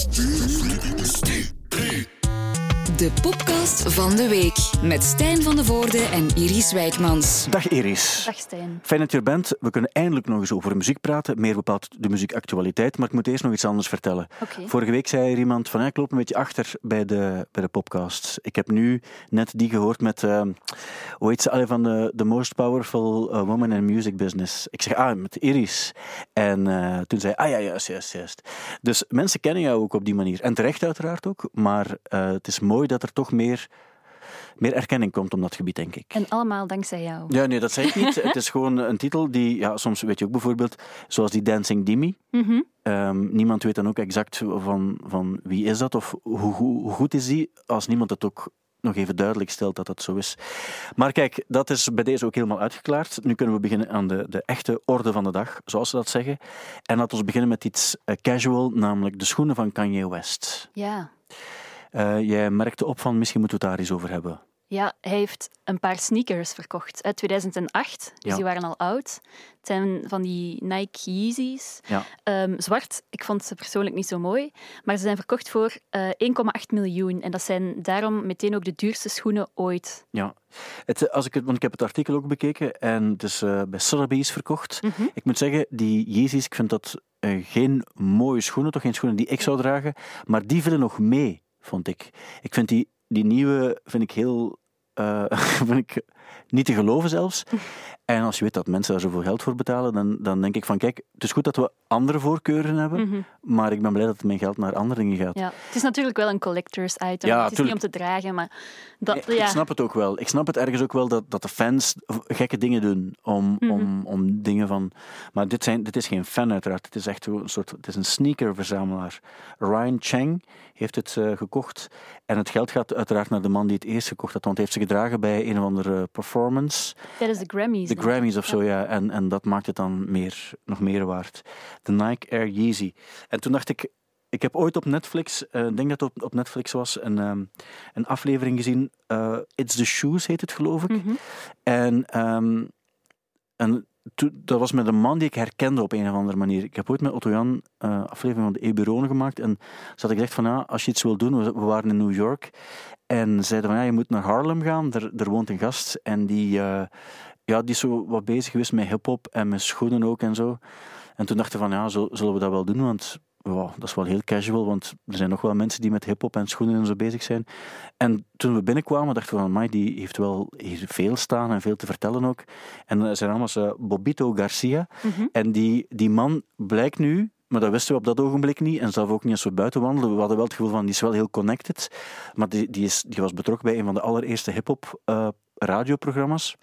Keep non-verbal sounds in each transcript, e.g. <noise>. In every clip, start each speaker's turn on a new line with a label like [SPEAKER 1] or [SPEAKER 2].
[SPEAKER 1] Steve. De podcast van de week met Stijn van de Voorde en Iris Wijkmans.
[SPEAKER 2] Dag Iris.
[SPEAKER 3] Dag Stijn.
[SPEAKER 2] Fijn dat je er bent. We kunnen eindelijk nog eens over muziek praten, meer bepaald de muziekactualiteit, maar ik moet eerst nog iets anders vertellen. Vorige week zei er iemand van ja, ik loop een beetje achter bij de, bij de podcast. Ik heb nu net die gehoord met, eh, hoe heet ze, alle van de The Most Powerful uh, Woman in Music Business. Ik zeg, ah, met Iris. En eh, toen zei hij, ah ja, juist, juist, juist. Dus mensen kennen jou ook op die manier. En terecht uiteraard ook, maar eh, het is mooi dat er toch meer, meer erkenning komt op dat gebied, denk ik.
[SPEAKER 3] En allemaal dankzij jou.
[SPEAKER 2] Ja, nee, dat zeg ik niet. <laughs> het is gewoon een titel die, ja, soms weet je ook bijvoorbeeld, zoals die Dancing Dimi.
[SPEAKER 3] Mhm.
[SPEAKER 2] Ehm, niemand weet dan ook exact van, van wie is dat of hoe, hoe, hoe goed is die, als niemand het ook nog even duidelijk stelt dat dat zo is. Maar kijk, dat is bij deze ook helemaal uitgeklaard. Nu kunnen we beginnen aan de, de echte orde van de dag, zoals ze dat zeggen. En laten we beginnen met iets eh, casual, namelijk de schoenen van Kanye West.
[SPEAKER 3] Ja.
[SPEAKER 2] Eh, jij merkte op van, misschien moeten we het daar eens over hebben.
[SPEAKER 3] ja, hij heeft een paar sneakers verkocht uit 2008. Dus
[SPEAKER 2] Ja.
[SPEAKER 3] die waren al oud. Het zijn van die Nike Yeezys.
[SPEAKER 2] Ja.
[SPEAKER 3] Ehm, zwart, ik vond ze persoonlijk niet zo mooi. Maar ze zijn verkocht voor eh 1,8 miljoen. En dat zijn daarom meteen ook de duurste schoenen ooit.
[SPEAKER 2] Ja, het, eh, als ik het, want ik heb het artikel ook bekeken en het is eh, bij Sotheby's verkocht.
[SPEAKER 3] Mhm.
[SPEAKER 2] Ik moet zeggen, die Yeezys, ik vind dat eh, geen mooie schoenen, toch geen schoenen die ik zou dragen, maar die vielen nog mee, vond ik. Ik vind die, die nieuwe, vind ik heel, eh, <laughs> vind ik niet te geloven zelfs. En als je weet dat mensen daar zoveel geld voor betalen, dan, dan denk ik van, kijk, het is goed dat we andere voorkeuren hebben,
[SPEAKER 3] Mhm.
[SPEAKER 2] maar ik ben blij dat mijn geld naar andere dingen gaat.
[SPEAKER 3] Ja. Het is natuurlijk wel een collector's item.
[SPEAKER 2] Ja,
[SPEAKER 3] het is
[SPEAKER 2] tuurlijk.
[SPEAKER 3] niet om te dragen, maar... Dat,
[SPEAKER 2] Ik-
[SPEAKER 3] ja.
[SPEAKER 2] Ik snap het ook wel. Ik snap het ergens ook wel dat, dat de fans gekke dingen doen om,
[SPEAKER 3] Mhm.
[SPEAKER 2] om, om dingen van. Maar dit, zijn, dit is geen fan, uiteraard. Het is echt een soort. Het is een sneakerverzamelaar. Ryan Cheng heeft het eh, gekocht. En het geld gaat uiteraard naar de man die het eerst gekocht had. Want hij heeft ze gedragen bij een of andere performance.
[SPEAKER 3] Tijdens de Grammys. Ik.
[SPEAKER 2] Grammys of zo, ja. En, en dat maakt het dan meer, nog meer waard. De Nike Air Yeezy. En toen dacht ik, ik heb ooit op Netflix, eh, ik denk dat het op, op Netflix was, een, ehm, een aflevering gezien. eh, It's the Shoes heet het, geloof ik.
[SPEAKER 3] Mhm.
[SPEAKER 2] En, ehm, en dat was met een man die ik herkende op een of andere manier. Ik heb ooit met Otto Jan eh aflevering van de Eberone gemaakt. En ze had gezegd van, ja, als je iets wil doen, we, we waren in New York. En zeiden van, ja, je moet naar Harlem gaan. Er, er woont een gast en die, ja, die is zo wat bezig geweest met hip-hop en met schoenen ook en zo. En toen dachten we van, ja, zul- zullen we dat wel doen? Want ja, dat is wel heel casual, want er zijn nog wel mensen die met hip-hop en schoenen en zo bezig zijn. En toen we binnenkwamen, dachten we van, Mai, die heeft wel hier veel staan en veel te vertellen ook. En zijn naam was Bobito Garcia.
[SPEAKER 3] Mhm.
[SPEAKER 2] En die, die man blijkt nu, maar dat wisten we op dat ogenblik niet, en zelf ook niet als we buiten wandelen. We hadden wel het gevoel van, die is wel heel connected. Maar die, die, is, die was betrokken bij een van de allereerste hip-hop eh, radioprogramma's.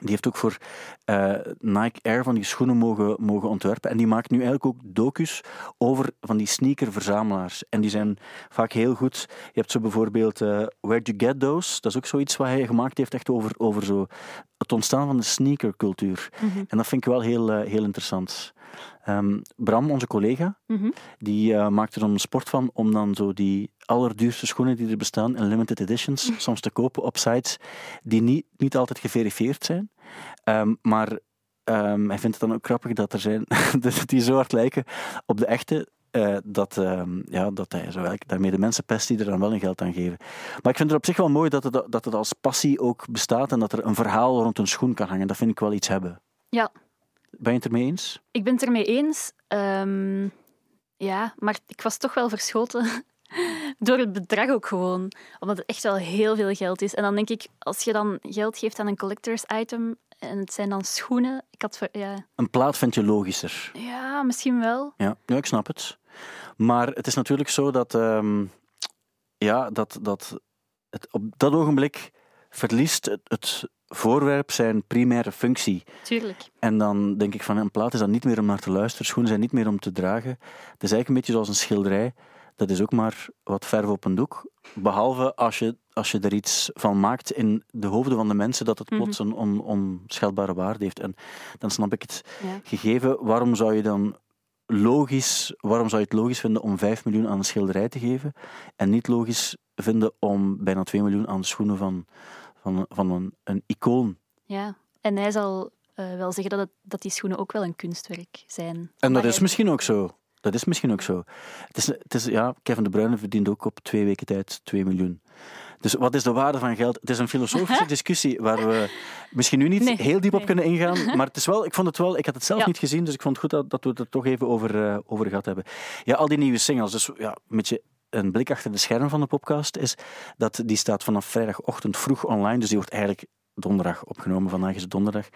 [SPEAKER 2] Die heeft ook voor eh, Nike Air van die schoenen mogen, mogen ontwerpen. En die maakt nu eigenlijk ook docus over van die sneakerverzamelaars. En die zijn vaak heel goed. Je hebt zo bijvoorbeeld eh, Where'd You Get Those? Dat is ook zoiets wat hij gemaakt heeft echt over, over zo het ontstaan van de sneakercultuur.
[SPEAKER 3] Mhm.
[SPEAKER 2] En dat vind ik wel heel, eh, heel interessant. Ehm, Bram, onze collega,
[SPEAKER 3] Mhm.
[SPEAKER 2] die eh, maakt er een sport van om dan zo die allerduurste schoenen die er bestaan in limited editions soms te kopen op sites die niet, niet altijd geverifieerd zijn. Ehm, maar ehm, hij vindt het dan ook grappig dat er zijn <laughs> die zo hard lijken op de echte. eh, dat, ja, dat hij zo daarmee de mensen pest die er dan wel een geld aan geven. Maar ik vind het op zich wel mooi dat het, dat het als passie ook bestaat en dat er een verhaal rond een schoen kan hangen. Dat vind ik wel iets hebben.
[SPEAKER 3] Ja.
[SPEAKER 2] Ben je het ermee eens?
[SPEAKER 3] Ik ben het ermee eens. Ehm, ja, maar ik was toch wel verschoten <laughs> door het bedrag ook gewoon. Omdat het echt wel heel veel geld is. En dan denk ik, als je dan geld geeft aan een collector's item en het zijn dan schoenen, ik had... ver- Ja,
[SPEAKER 2] Een plaat vind je logischer.
[SPEAKER 3] ja misschien wel.
[SPEAKER 2] Ja, ja, ik snap het. Maar het is natuurlijk zo dat, ehm, ja, dat, dat het op dat ogenblik verliest het, het voorwerp zijn primaire functie.
[SPEAKER 3] Tuurlijk.
[SPEAKER 2] En dan denk ik van een plaat is dan niet meer om naar te luisteren, schoenen zijn niet meer om te dragen. Het is eigenlijk een beetje zoals een schilderij. Dat is ook maar wat verf op een doek. Behalve als je, als je er iets van maakt in de hoofden van de mensen, dat het
[SPEAKER 3] Mhm.
[SPEAKER 2] plots een on, onschatbare waarde heeft. En dan snap ik het
[SPEAKER 3] Ja.
[SPEAKER 2] gegeven. Waarom zou je dan logisch, waarom zou je het logisch vinden om 5 miljoen aan een schilderij te geven en niet logisch vinden om bijna 2 miljoen aan de schoenen van, van, van een, een icoon?
[SPEAKER 3] Ja. En hij zal eh, wel zeggen dat, het, dat die schoenen ook wel een kunstwerk zijn.
[SPEAKER 2] En dat is misschien ook zo. Dat is misschien ook zo. Het is, het is, ja, Kevin De Bruyne verdient ook op twee weken tijd 2 miljoen. Dus wat is de waarde van geld? Het is een filosofische <laughs> discussie waar we misschien nu niet
[SPEAKER 3] Nee,
[SPEAKER 2] heel diep op kunnen ingaan. <laughs> Maar het is wel, ik vond het wel, ik had het zelf
[SPEAKER 3] Ja.
[SPEAKER 2] niet gezien, dus ik vond het goed dat, dat we het er toch even over, eh, over gehad hebben. Ja, al die nieuwe singles. Dus ja, een beetje een blik achter de scherm van de podcast is dat die staat vanaf vrijdagochtend vroeg online. Dus die wordt eigenlijk donderdag opgenomen. Vandaag is het donderdag.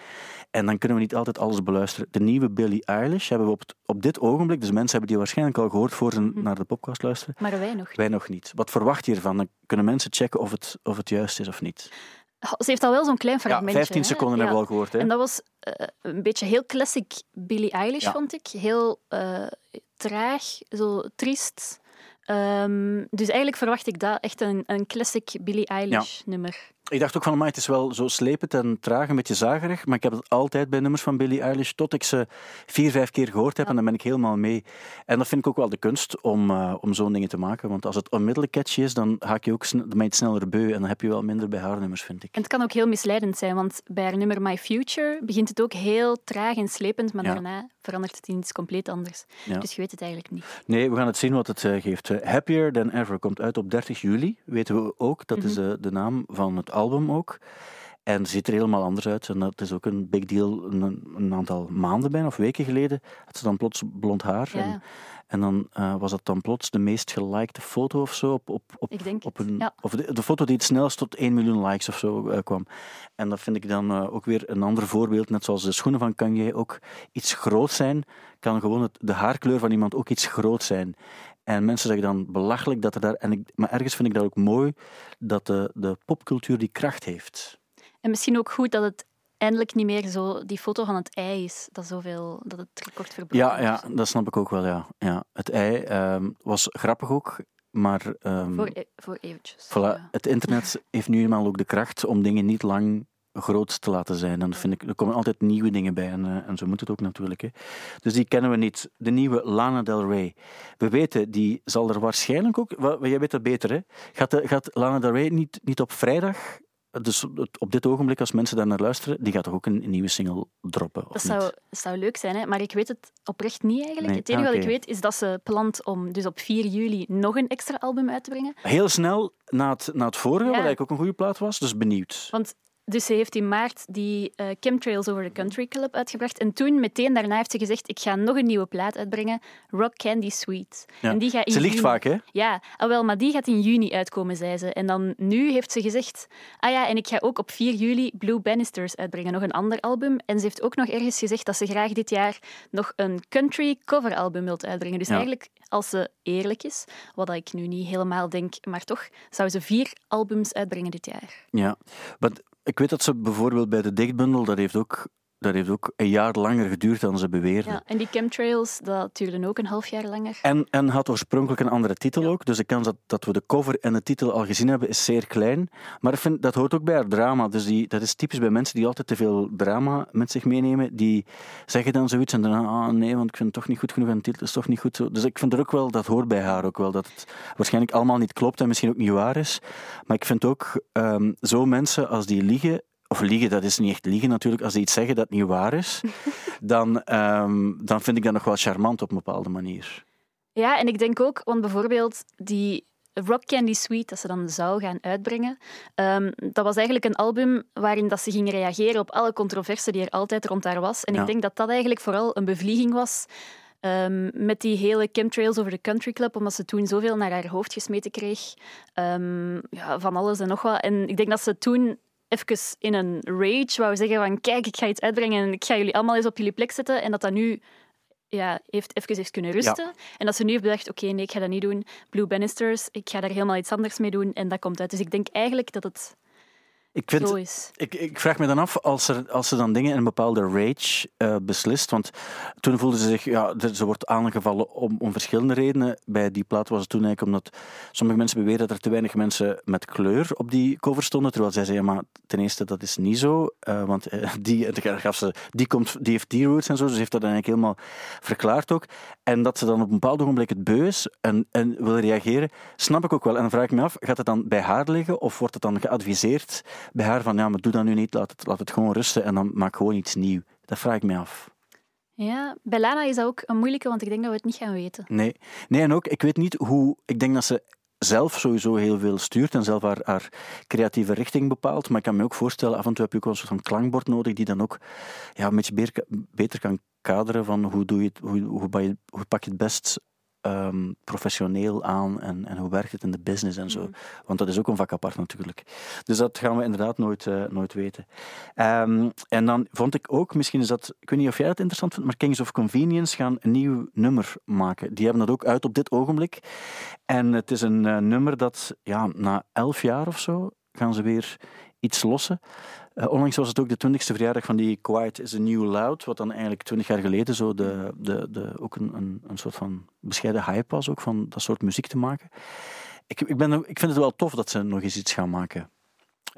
[SPEAKER 2] En dan kunnen we niet altijd alles beluisteren. De nieuwe Billie Eilish hebben we op, het- op dit ogenblik, dus mensen hebben die waarschijnlijk al gehoord voor ze
[SPEAKER 3] Mhm.
[SPEAKER 2] naar de podcast luisteren.
[SPEAKER 3] Maar wij nog.
[SPEAKER 2] Wij nog niet. Wat verwacht je hiervan? Dan kunnen mensen checken of het, of het juist is of niet.
[SPEAKER 3] Ze heeft al wel zo'n klein
[SPEAKER 2] Ja,
[SPEAKER 3] fragmentje.
[SPEAKER 2] 15
[SPEAKER 3] hè?
[SPEAKER 2] seconden
[SPEAKER 3] Ja.
[SPEAKER 2] hebben we al gehoord. Hè?
[SPEAKER 3] En dat was eh, een beetje heel classic Billie Eilish,
[SPEAKER 2] Ja.
[SPEAKER 3] vond ik. Heel eh, traag, zo triest. Ehm, dus eigenlijk verwacht ik dat echt een, een classic Billie Eilish nummer.
[SPEAKER 2] Ik dacht ook van, het is wel zo slepend en traag, een beetje zagerig, maar ik heb het altijd bij nummers van Billie Eilish, tot ik ze vier, vijf keer gehoord heb
[SPEAKER 3] Ja.
[SPEAKER 2] en dan ben ik helemaal mee. En dat vind ik ook wel de kunst om, eh, om zo'n dingen te maken, want als het onmiddellijk catchy is, dan haak je ook het sneller beu en dan heb je wel minder bij haar nummers, vind ik.
[SPEAKER 3] En het kan ook heel misleidend zijn, want bij haar nummer My Future begint het ook heel traag en slepend, maar
[SPEAKER 2] Ja.
[SPEAKER 3] daarna verandert het in iets compleet anders.
[SPEAKER 2] Ja.
[SPEAKER 3] Dus je weet het eigenlijk niet.
[SPEAKER 2] Nee, we gaan het zien wat het eh, geeft. Eh, Happier Than Ever komt uit op 30 juli, weten we ook. Dat is
[SPEAKER 3] Mhm.
[SPEAKER 2] eh, de naam van het album ook. En ziet er helemaal anders uit. En dat is ook een big deal. Een, een aantal maanden bijna, of weken geleden, had ze dan plots blond haar.
[SPEAKER 3] Ja.
[SPEAKER 2] En, en dan eh, was dat dan plots de meest gelikte foto of zo. Op, op, op,
[SPEAKER 3] Ik denk
[SPEAKER 2] op
[SPEAKER 3] het,
[SPEAKER 2] een,
[SPEAKER 3] ja.
[SPEAKER 2] Of de, de foto die het snelst tot 1 miljoen likes of zo eh, kwam. En dat vind ik dan eh, ook weer een ander voorbeeld. Net zoals de schoenen van Kanye ook iets groot zijn, kan gewoon het, de haarkleur van iemand ook iets groot zijn. En mensen zeggen dan belachelijk dat er daar. En ik, maar ergens vind ik dat ook mooi dat de, de popcultuur die kracht heeft.
[SPEAKER 3] En misschien ook goed dat het eindelijk niet meer zo die foto van het ei is, dat, zoveel, dat het record verbroken
[SPEAKER 2] Ja, ja, dat snap ik ook wel. Ja. Ja, het ei ehm, was grappig ook, maar. ehm,
[SPEAKER 3] Voor, e- voor eventjes.
[SPEAKER 2] Voilà,
[SPEAKER 3] Ja.
[SPEAKER 2] het internet heeft nu eenmaal ook de kracht om dingen niet lang groot te laten zijn. En dat vind ik, er komen altijd nieuwe dingen bij en, eh, en zo moet het ook natuurlijk. Hè. Dus die kennen we niet. De nieuwe Lana Del Rey. We weten, die zal er waarschijnlijk ook... Jij weet dat beter, hè? Gaat, de- gaat Lana Del Rey niet, niet op vrijdag... Dus op dit ogenblik, als mensen daar naar luisteren, die gaat toch ook een, nieuwe single droppen?
[SPEAKER 3] Dat zou, zou leuk zijn, hè? maar ik weet het oprecht niet eigenlijk.
[SPEAKER 2] Nee,
[SPEAKER 3] Het enige
[SPEAKER 2] ah,
[SPEAKER 3] wat ik weet is dat ze plant om dus op 4 juli nog een extra album uit te brengen.
[SPEAKER 2] Heel snel na het, na het vorige,
[SPEAKER 3] Ja.
[SPEAKER 2] wat eigenlijk ook een goede plaat was, dus benieuwd.
[SPEAKER 3] Want dus ze heeft in maart die eh, Chemtrails Over the Country Club uitgebracht. En toen, meteen daarna, heeft ze gezegd: Ik ga nog een nieuwe plaat uitbrengen, Rock Candy Sweet.
[SPEAKER 2] Ja.
[SPEAKER 3] En die gaat in
[SPEAKER 2] Ze
[SPEAKER 3] juni-
[SPEAKER 2] vaak, hè?
[SPEAKER 3] Ja, ah, wel, maar die gaat in juni uitkomen, zei ze. En dan nu heeft ze gezegd: Ah ja, en ik ga ook op 4 juli Blue Bannisters uitbrengen, nog een ander album. En ze heeft ook nog ergens gezegd dat ze graag dit jaar nog een country coveralbum wilt uitbrengen. Dus
[SPEAKER 2] Ja.
[SPEAKER 3] eigenlijk, als ze eerlijk is, wat ik nu niet helemaal denk, maar toch, zou ze vier albums uitbrengen dit jaar.
[SPEAKER 2] Ja, maar ik weet dat ze bijvoorbeeld bij de dichtbundel, dat heeft ook, dat heeft ook een jaar langer geduurd dan ze beweerden.
[SPEAKER 3] Ja, en die chemtrails, dat duurde ook een half jaar langer.
[SPEAKER 2] En, en had oorspronkelijk een andere titel ook, dus de kans dat, dat we de cover en de titel al gezien hebben is zeer klein. Maar ik vind, dat hoort ook bij haar drama, dus die, dat is typisch bij mensen die altijd te veel drama met zich meenemen. Die zeggen dan zoiets en dan, ah nee, want ik vind het toch niet goed genoeg en de titel is toch niet goed. Zo. Dus ik vind er ook wel, dat hoort bij haar ook wel, dat het waarschijnlijk allemaal niet klopt en misschien ook niet waar is. Maar ik vind ook, ehm, zo mensen als die liegen, of liegen, dat is niet echt liegen natuurlijk, als die iets zeggen dat niet waar is, <laughs> dan, ehm, dan vind ik dat nog wel charmant op een bepaalde manier.
[SPEAKER 3] Ja, en ik denk ook, want bijvoorbeeld die Rock Candy Suite, dat ze dan zou gaan uitbrengen, ehm, dat was eigenlijk een album waarin dat ze ging reageren op alle controverse die er altijd rond haar was. En
[SPEAKER 2] Ja.
[SPEAKER 3] ik denk dat dat eigenlijk vooral een bevlieging was ehm, met die hele chemtrails over de country club, omdat ze toen zoveel naar haar hoofd gesmeten kreeg. Ja, van alles en nog wat. En ik denk dat ze toen even in een rage wou zeggen van kijk, ik ga iets uitbrengen en ik ga jullie allemaal eens op jullie plek zetten. En dat dat nu ja, heeft even heeft kunnen rusten. En dat ze nu heeft bedacht, oké, nee, ik ga dat niet doen. Blue Bannisters, ik ga daar helemaal iets anders mee doen. En dat komt uit. Dus ik denk eigenlijk dat het
[SPEAKER 2] Ik vind. Ik, ik vraag me dan af, als, er, als ze dan dingen in een bepaalde rage eh, beslist, want toen voelde ze zich, ja, ze wordt aangevallen om, om verschillende redenen. Bij die plaat was het toen eigenlijk omdat sommige mensen beweren dat er te weinig mensen met kleur op die cover stonden, terwijl zij zei, ja, maar ten eerste, dat is niet zo, eh, want eh, <laughs> die, gaf ze, die, komt, die heeft die roots en zo, dus ze heeft dat eigenlijk helemaal verklaard ook. En dat ze dan op een bepaald ogenblik het beu is en, en wil reageren, snap ik ook wel. En dan vraag ik me af, gaat het dan bij haar liggen of wordt het dan geadviseerd bij haar van ja, maar doe dat nu niet, laat het, laat het gewoon rusten en dan maak gewoon iets nieuw. Dat vraag ik me af.
[SPEAKER 3] Ja, bij Lana is dat ook een moeilijke, want ik denk dat we het niet gaan weten.
[SPEAKER 2] Nee. nee, en ook, ik weet niet hoe... Ik denk dat ze zelf sowieso heel veel stuurt en zelf haar, haar creatieve richting bepaalt. Maar ik kan me ook voorstellen, af en toe heb je ook wel een soort van klankbord nodig die dan ook ja, een beetje beter, beter kan kaderen van hoe, doe je het, hoe, hoe pak je het best um, professioneel aan en, en hoe werkt het in de business en zo.
[SPEAKER 3] Mhm.
[SPEAKER 2] Want dat is ook een vak apart natuurlijk. Dus dat gaan we inderdaad nooit, uh, nooit weten. Um, en dan vond ik ook, misschien is dat, ik weet niet of jij het interessant vindt, maar Kings of Convenience gaan een nieuw nummer maken. Die hebben dat ook uit op dit ogenblik. En het is een uh, nummer dat ja, na elf jaar of zo gaan ze weer iets lossen. Uh, onlangs was het ook de 20ste verjaardag van die Quiet is a New Loud, wat dan eigenlijk 20 jaar geleden zo de, de, de, ook een, een, een soort van bescheiden hype was, ook van dat soort muziek te maken. Ik, ik, ben, ik vind het wel tof dat ze nog eens iets gaan maken.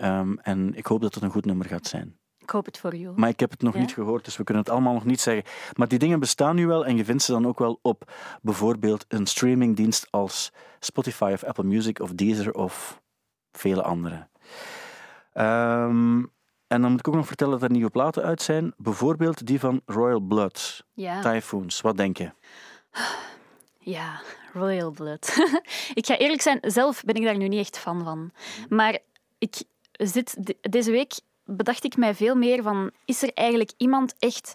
[SPEAKER 2] Um, en ik hoop dat het een goed nummer gaat zijn.
[SPEAKER 3] Ik hoop het voor jou.
[SPEAKER 2] Maar ik heb het nog ja? niet gehoord, dus we kunnen het allemaal nog niet zeggen. Maar die dingen bestaan nu wel en je vindt ze dan ook wel op bijvoorbeeld een streamingdienst als Spotify of Apple Music of Deezer of vele andere. Um, en dan moet ik ook nog vertellen dat er nieuwe platen uit zijn. Bijvoorbeeld die van Royal Blood.
[SPEAKER 3] Ja.
[SPEAKER 2] Typhoons. Wat denk je?
[SPEAKER 3] Ja, Royal Blood. <laughs> ik ga eerlijk zijn, zelf ben ik daar nu niet echt fan van. Maar ik zit deze week bedacht ik mij veel meer van, is er eigenlijk iemand echt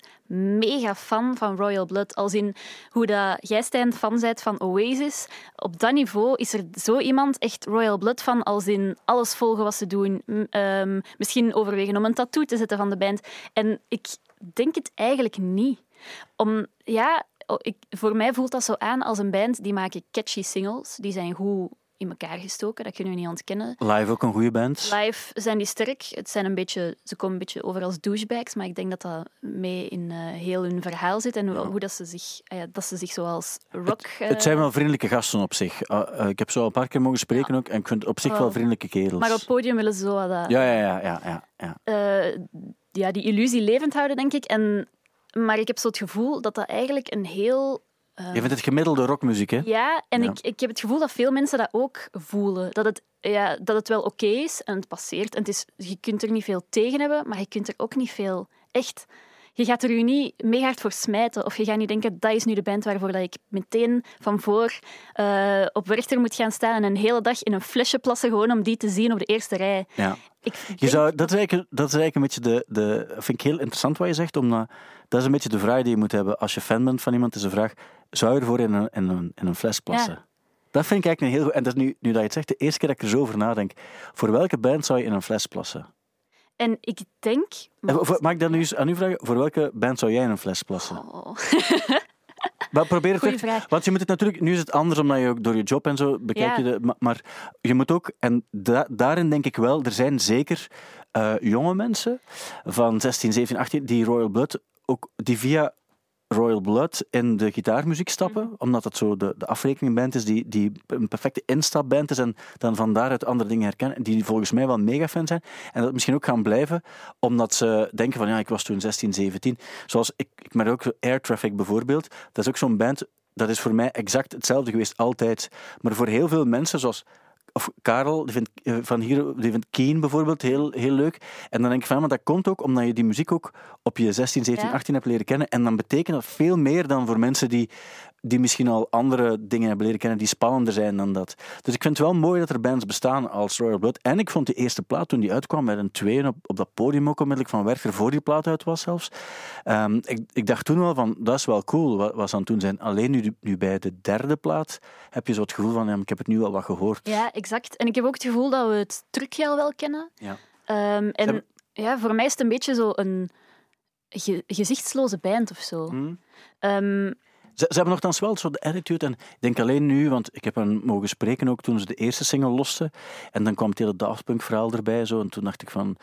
[SPEAKER 3] mega fan van Royal Blood? Als in hoe dat jij, Stijn, fan bent van Oasis. Op dat niveau is er zo iemand echt Royal Blood van, als in alles volgen wat ze doen. Um, misschien overwegen om een tattoo te zetten van de band. En ik denk het eigenlijk niet. Om, ja, ik, voor mij voelt dat zo aan als een band die maken catchy singles. Die zijn goed in elkaar gestoken, dat kunnen we niet ontkennen.
[SPEAKER 2] Live ook een goede band.
[SPEAKER 3] Live zijn die sterk. Het zijn een beetje, ze komen een beetje over als douchebags, maar ik denk dat dat mee in uh, heel hun verhaal zit en ja. hoe dat ze zich, uh, dat ze zich zoals rock...
[SPEAKER 2] Het, het, zijn wel vriendelijke gasten op zich. ik heb zo al een paar keer mogen spreken ja. ook en ik vind op zich oh. wel vriendelijke kerels.
[SPEAKER 3] Maar op het podium willen ze zo dat...
[SPEAKER 2] Ja, ja, ja. ja, ja,
[SPEAKER 3] ja. ja, die illusie levend houden, denk ik. En, maar ik heb zo het gevoel dat dat eigenlijk een heel
[SPEAKER 2] Uh, je vindt het gemiddelde rockmuziek, hè?
[SPEAKER 3] Ja, en ja. Ik, ik heb het gevoel dat veel mensen dat ook voelen. Dat het, ja, dat het wel oké okay is en het passeert. En het is, je kunt er niet veel tegen hebben, maar je kunt er ook niet veel echt... Je gaat er je niet mega hard voor smijten. Of je gaat niet denken, dat is nu de band waarvoor dat ik meteen van voor uh, op Werchter moet gaan staan en een hele dag in een flesje plassen gewoon om die te zien op de eerste rij.
[SPEAKER 2] Ja. Ik je zou, dat, is eigenlijk, dat is eigenlijk een beetje de, de... vind ik heel interessant wat je zegt, omdat dat is een beetje de vraag die je moet hebben als je fan bent van iemand. is de vraag, zou je ervoor in een, in een, in een fles plassen? Ja. Dat vind ik eigenlijk een heel goed... En dat is nu, nu dat je het zegt, de eerste keer dat ik er zo over nadenk. Voor welke band zou je in een fles plassen?
[SPEAKER 3] En ik denk...
[SPEAKER 2] Maar... Mag ik dat nu eens aan u vragen? Voor welke band zou jij in een fles plassen?
[SPEAKER 3] Oh.
[SPEAKER 2] Maar probeer het terug, vraag. Want je moet het natuurlijk... Nu is het anders, omdat je ook door je job en zo bekijk ja. je de... Maar, maar, je moet ook... En da, daarin denk ik wel, er zijn zeker uh, jonge mensen van 16, 17, 18 die Royal Blood ook die via Royal Blood in de gitaarmuziek stappen, -hmm. omdat het zo de, de afrekeningband is die, die een perfecte instapband is en dan van daaruit andere dingen herkennen, die volgens mij wel mega fan zijn en dat misschien ook gaan blijven, omdat ze denken van ja, ik was toen 16, 17. Zoals ik, ik merk ook Air Traffic bijvoorbeeld, dat is ook zo'n band, dat is voor mij exact hetzelfde geweest, altijd. Maar voor heel veel mensen, zoals of Karel, die vindt, van hier, die vindt Keen bijvoorbeeld heel, heel leuk. En dan denk ik van, maar dat komt ook omdat je die muziek ook op je 16, 17, ja. 18 hebt leren kennen. En dan betekent dat veel meer dan voor mensen die, die misschien al andere dingen hebben leren kennen die spannender zijn dan dat. Dus ik vind het wel mooi dat er bands bestaan als Royal Blood. En ik vond die eerste plaat toen die uitkwam met een tweeën op, op dat podium ook onmiddellijk van Werchter voor die plaat uit was zelfs. Um, ik, ik dacht toen wel van, dat is wel cool wat, wat ze aan het doen zijn. Alleen nu, nu bij de derde plaat heb je zo het gevoel van, ja, ik heb het nu al wat gehoord.
[SPEAKER 3] Ja, exact. En ik heb ook het gevoel dat we het trucje al wel kennen.
[SPEAKER 2] Ja.
[SPEAKER 3] Um, en hebben... ja, voor mij is het een beetje zo een ge gezichtsloze band of zo.
[SPEAKER 2] Hmm.
[SPEAKER 3] Um,
[SPEAKER 2] ze, ze hebben nogthans wel zo de attitude. En ik denk alleen nu, want ik heb hen mogen spreken ook toen ze de eerste single losten. En dan kwam het hele Daft Punk verhaal erbij. Zo, en toen dacht ik van...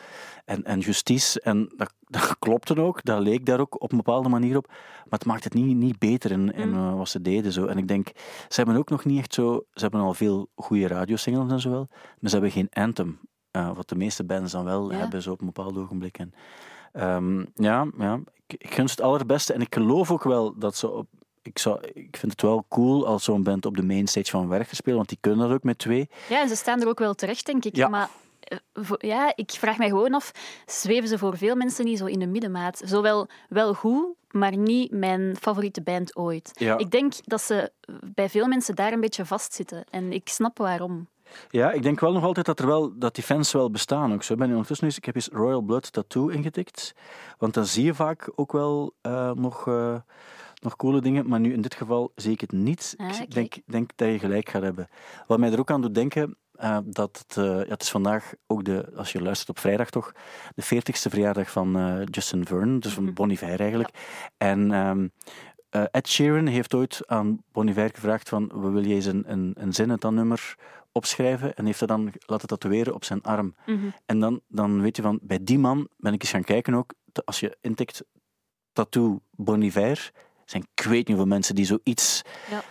[SPEAKER 2] En, en Justice. En dat, <laughs> dat klopte ook. Dat leek daar ook op een bepaalde manier op. Maar het maakt het niet, niet beter in, in uh, wat ze deden. Zo. En ik denk, ze hebben ook nog niet echt zo... Ze hebben al veel goede radiosingles en zo wel. Maar ze hebben geen anthem. Uh, wat de meeste bands dan wel
[SPEAKER 3] Ja.
[SPEAKER 2] hebben, zo op een bepaald ogenblik. En, ehm, ja, ja ik, ik gun ze het allerbeste. En ik geloof ook wel dat ze op, ik, zou, ik vind het wel cool als zo'n band op de mainstage van Werchter speelt, want die kunnen dat ook met twee.
[SPEAKER 3] Ja, en ze staan er ook wel terecht, denk ik.
[SPEAKER 2] Ja.
[SPEAKER 3] Maar eh, ja, ik vraag mij gewoon af, zweven ze voor veel mensen niet zo in de middenmaat? Zowel wel goed, maar niet mijn favoriete band ooit.
[SPEAKER 2] Ja.
[SPEAKER 3] Ik denk dat ze bij veel mensen daar een beetje vastzitten. En ik snap waarom.
[SPEAKER 2] Ja, ik denk wel nog altijd dat, er wel, dat die fans wel bestaan ook. Zo ben ik ondertussen eens, ik heb eens Royal Blood Tattoo ingetikt. Want dan zie je vaak ook wel eh, nog, eh, nog coole dingen. Maar nu in dit geval zie ik het niet.
[SPEAKER 3] Ah,
[SPEAKER 2] ik denk, denk dat je gelijk gaat hebben. Wat mij er ook aan doet denken, eh, dat het, eh, ja, het is vandaag ook de, als je luistert op vrijdag toch, de 40ste verjaardag van eh, Justin Vernon, dus van
[SPEAKER 3] Mhm.
[SPEAKER 2] Bon Iver eigenlijk. En ehm, eh, Ed Sheeran heeft ooit aan Bon Iver gevraagd van, wil je eens een, een, een zin uit dat nummer opschrijven? En heeft dat dan laten tatoeëren op zijn arm.
[SPEAKER 3] Mhm.
[SPEAKER 2] En dan, dan weet je van, bij die man ben ik eens gaan kijken ook, als je intikt tattoo Bon Iver, zijn ik weet niet hoeveel mensen die zoiets
[SPEAKER 3] Ja.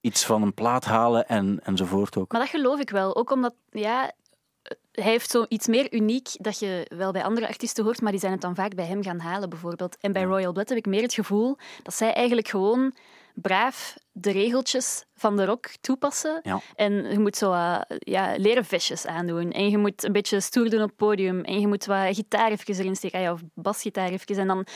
[SPEAKER 2] iets van een plaat halen en, enzovoort ook.
[SPEAKER 3] Maar dat geloof ik wel. Ook omdat, ja, hij heeft zo iets meer uniek dat je wel bij andere artiesten hoort, maar die zijn het dan vaak bij hem gaan halen, bijvoorbeeld. En bij. Royal Blood heb ik meer het gevoel dat zij eigenlijk gewoon braaf de regeltjes van de rock toepassen.
[SPEAKER 2] Ja.
[SPEAKER 3] En je moet zo eh, ja, leren vestjes aandoen. En je moet een beetje stoer doen op het podium. En je moet wat gitaar even erin steken. Ah ja, of basgitaar even. En dan,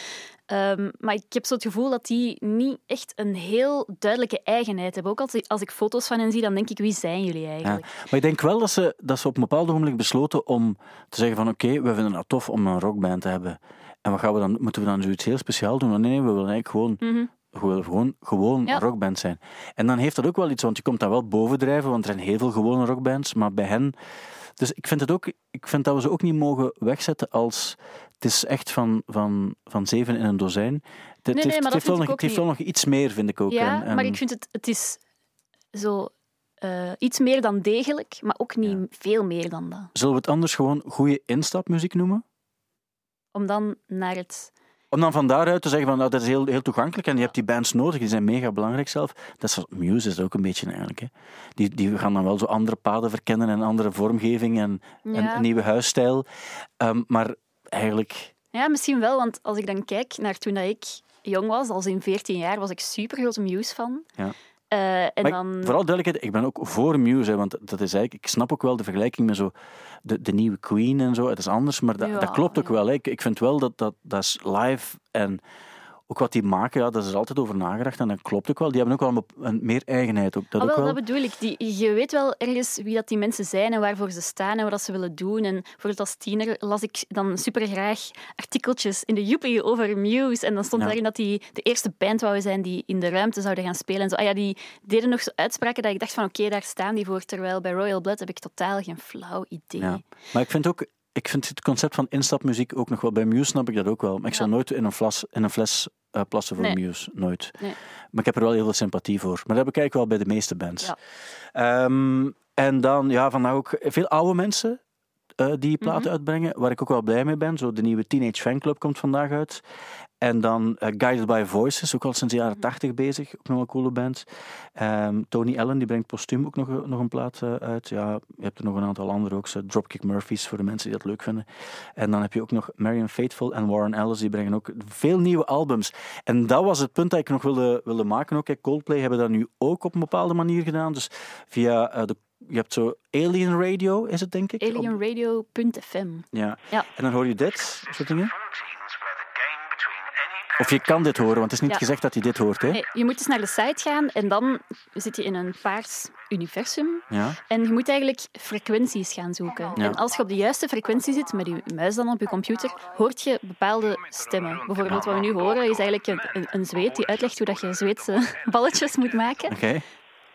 [SPEAKER 3] ehm, maar ik heb zo het gevoel dat die niet echt een heel duidelijke eigenheid hebben. Ook als ik, als ik foto's van hen zie, dan denk ik, wie zijn jullie eigenlijk?
[SPEAKER 2] Maar ik denk wel dat ze, dat ze op een bepaald ogenblik besloten om te zeggen van oké, we vinden het tof om een rockband te hebben. En wat gaan we dan, moeten we dan zoiets heel speciaal doen? Nee, nee, we willen eigenlijk gewoon,
[SPEAKER 3] Mhm.
[SPEAKER 2] Gewoon, gewoon
[SPEAKER 3] Ja.
[SPEAKER 2] rockband zijn. En dan heeft dat ook wel iets, want je komt dan wel bovendrijven, want er zijn heel veel gewone rockbands, maar bij hen... Dus ik vind, het ook, ik vind dat we ze ook niet mogen wegzetten als... Het is echt van, van, van zeven in een dozijn. Het,
[SPEAKER 3] nee,
[SPEAKER 2] heeft,
[SPEAKER 3] maar
[SPEAKER 2] het
[SPEAKER 3] dat
[SPEAKER 2] heeft, wel nog,
[SPEAKER 3] ook
[SPEAKER 2] het heeft wel nog iets meer, vind ik ook.
[SPEAKER 3] Ja,
[SPEAKER 2] En- en-
[SPEAKER 3] maar ik vind het, het is zo eh, iets meer dan degelijk, maar ook niet
[SPEAKER 2] Ja.
[SPEAKER 3] veel meer dan dat.
[SPEAKER 2] Zullen we het anders gewoon goede instapmuziek noemen?
[SPEAKER 3] Om dan naar het...
[SPEAKER 2] Om dan van daaruit te zeggen van nou, dat is heel, heel toegankelijk en je hebt die bands nodig, die zijn mega belangrijk zelf. Dat is Muse is ook een beetje eigenlijk. Hè. Die, die gaan dan wel zo andere paden verkennen en andere vormgeving en een, nieuwe huisstijl. Ehm, maar eigenlijk,
[SPEAKER 3] ja, misschien wel, want als ik dan kijk naar toen dat ik jong was, als in 14 jaar, was ik super grote Muse-fan.
[SPEAKER 2] Ja.
[SPEAKER 3] Eh, en
[SPEAKER 2] maar ik-
[SPEAKER 3] dan...
[SPEAKER 2] vooral duidelijkheid, ik ben ook voor Muse, hè, want dat is eigenlijk, ik snap ook wel de vergelijking met zo de, de nieuwe Queen en zo. Het is anders, maar dat,
[SPEAKER 3] Ja,
[SPEAKER 2] dat klopt ook
[SPEAKER 3] ja.
[SPEAKER 2] wel. Hè. Ik, ik vind wel dat, dat dat is live en ook wat die maken, ja, daar is altijd over nagedacht en dat klopt ook wel. Die hebben ook wel een, meer eigenheid. Ook, dat
[SPEAKER 3] Ah,
[SPEAKER 2] ook
[SPEAKER 3] wel,
[SPEAKER 2] wel.
[SPEAKER 3] dat bedoel ik. Die, je weet wel ergens wie dat die mensen zijn en waarvoor ze staan en wat ze willen doen. En bijvoorbeeld als tiener las ik dan super graag artikeltjes in de Joepie over Muse. En dan stond
[SPEAKER 2] Ja.
[SPEAKER 3] daarin dat die de eerste band wouden zijn die in de ruimte zouden gaan spelen. En zo. Ah ja, die deden nog zo uitspraken dat ik dacht van oké, daar staan die voor. Terwijl bij Royal Blood heb ik totaal geen flauw idee.
[SPEAKER 2] Ja. Maar ik vind ook, ik vind het concept van instapmuziek ook nog wel. Bij Muse snap ik dat ook wel. Maar ik zou nooit in een, fles, in een fles eh, plassen voor
[SPEAKER 3] Nee.
[SPEAKER 2] Muse. Nooit.
[SPEAKER 3] Nee.
[SPEAKER 2] Maar ik heb er wel heel veel sympathie voor. Maar dat heb ik eigenlijk wel bij de meeste bands.
[SPEAKER 3] Ja.
[SPEAKER 2] Ehm, en dan, ja, vandaag ook veel oude mensen eh, die platen
[SPEAKER 3] Mhm.
[SPEAKER 2] uitbrengen, waar ik ook wel blij mee ben. Zo de nieuwe Teenage Fanclub komt vandaag uit. En dan eh, Guided by Voices, ook al sinds de jaren tachtig bezig. Ook nog een coole band. Ehm, Tony Allen, die brengt postuum ook nog, nog een plaat eh, uit. Ja, je hebt er nog een aantal andere ook. Zo Dropkick Murphys, voor de mensen die dat leuk vinden. En dan heb je ook nog Marion Faithful en Warren Ellis, die brengen ook veel nieuwe albums. En dat was het punt dat ik nog wilde, wilde maken. Ook. Coldplay hebben dat nu ook op een bepaalde manier gedaan. Dus via eh, de je hebt zo Alien Radio, is het denk ik?
[SPEAKER 3] Alienradio.fm.
[SPEAKER 2] ja.
[SPEAKER 3] Ja.
[SPEAKER 2] En dan hoor je dit, soort dingen. Of je kan dit horen, want het is niet
[SPEAKER 3] Ja.
[SPEAKER 2] gezegd dat je dit hoort. Hè?
[SPEAKER 3] Nee, je moet dus naar de site gaan en dan zit je in een paars universum.
[SPEAKER 2] Ja.
[SPEAKER 3] En je moet eigenlijk frequenties gaan zoeken.
[SPEAKER 2] Ja.
[SPEAKER 3] En als je op de juiste frequentie zit, met je muis dan op je computer, hoort je bepaalde stemmen. Bijvoorbeeld wat we nu horen is eigenlijk een, een, een zweet die uitlegt hoe dat je Zweedse <laughs> balletjes moet maken.
[SPEAKER 2] Oké.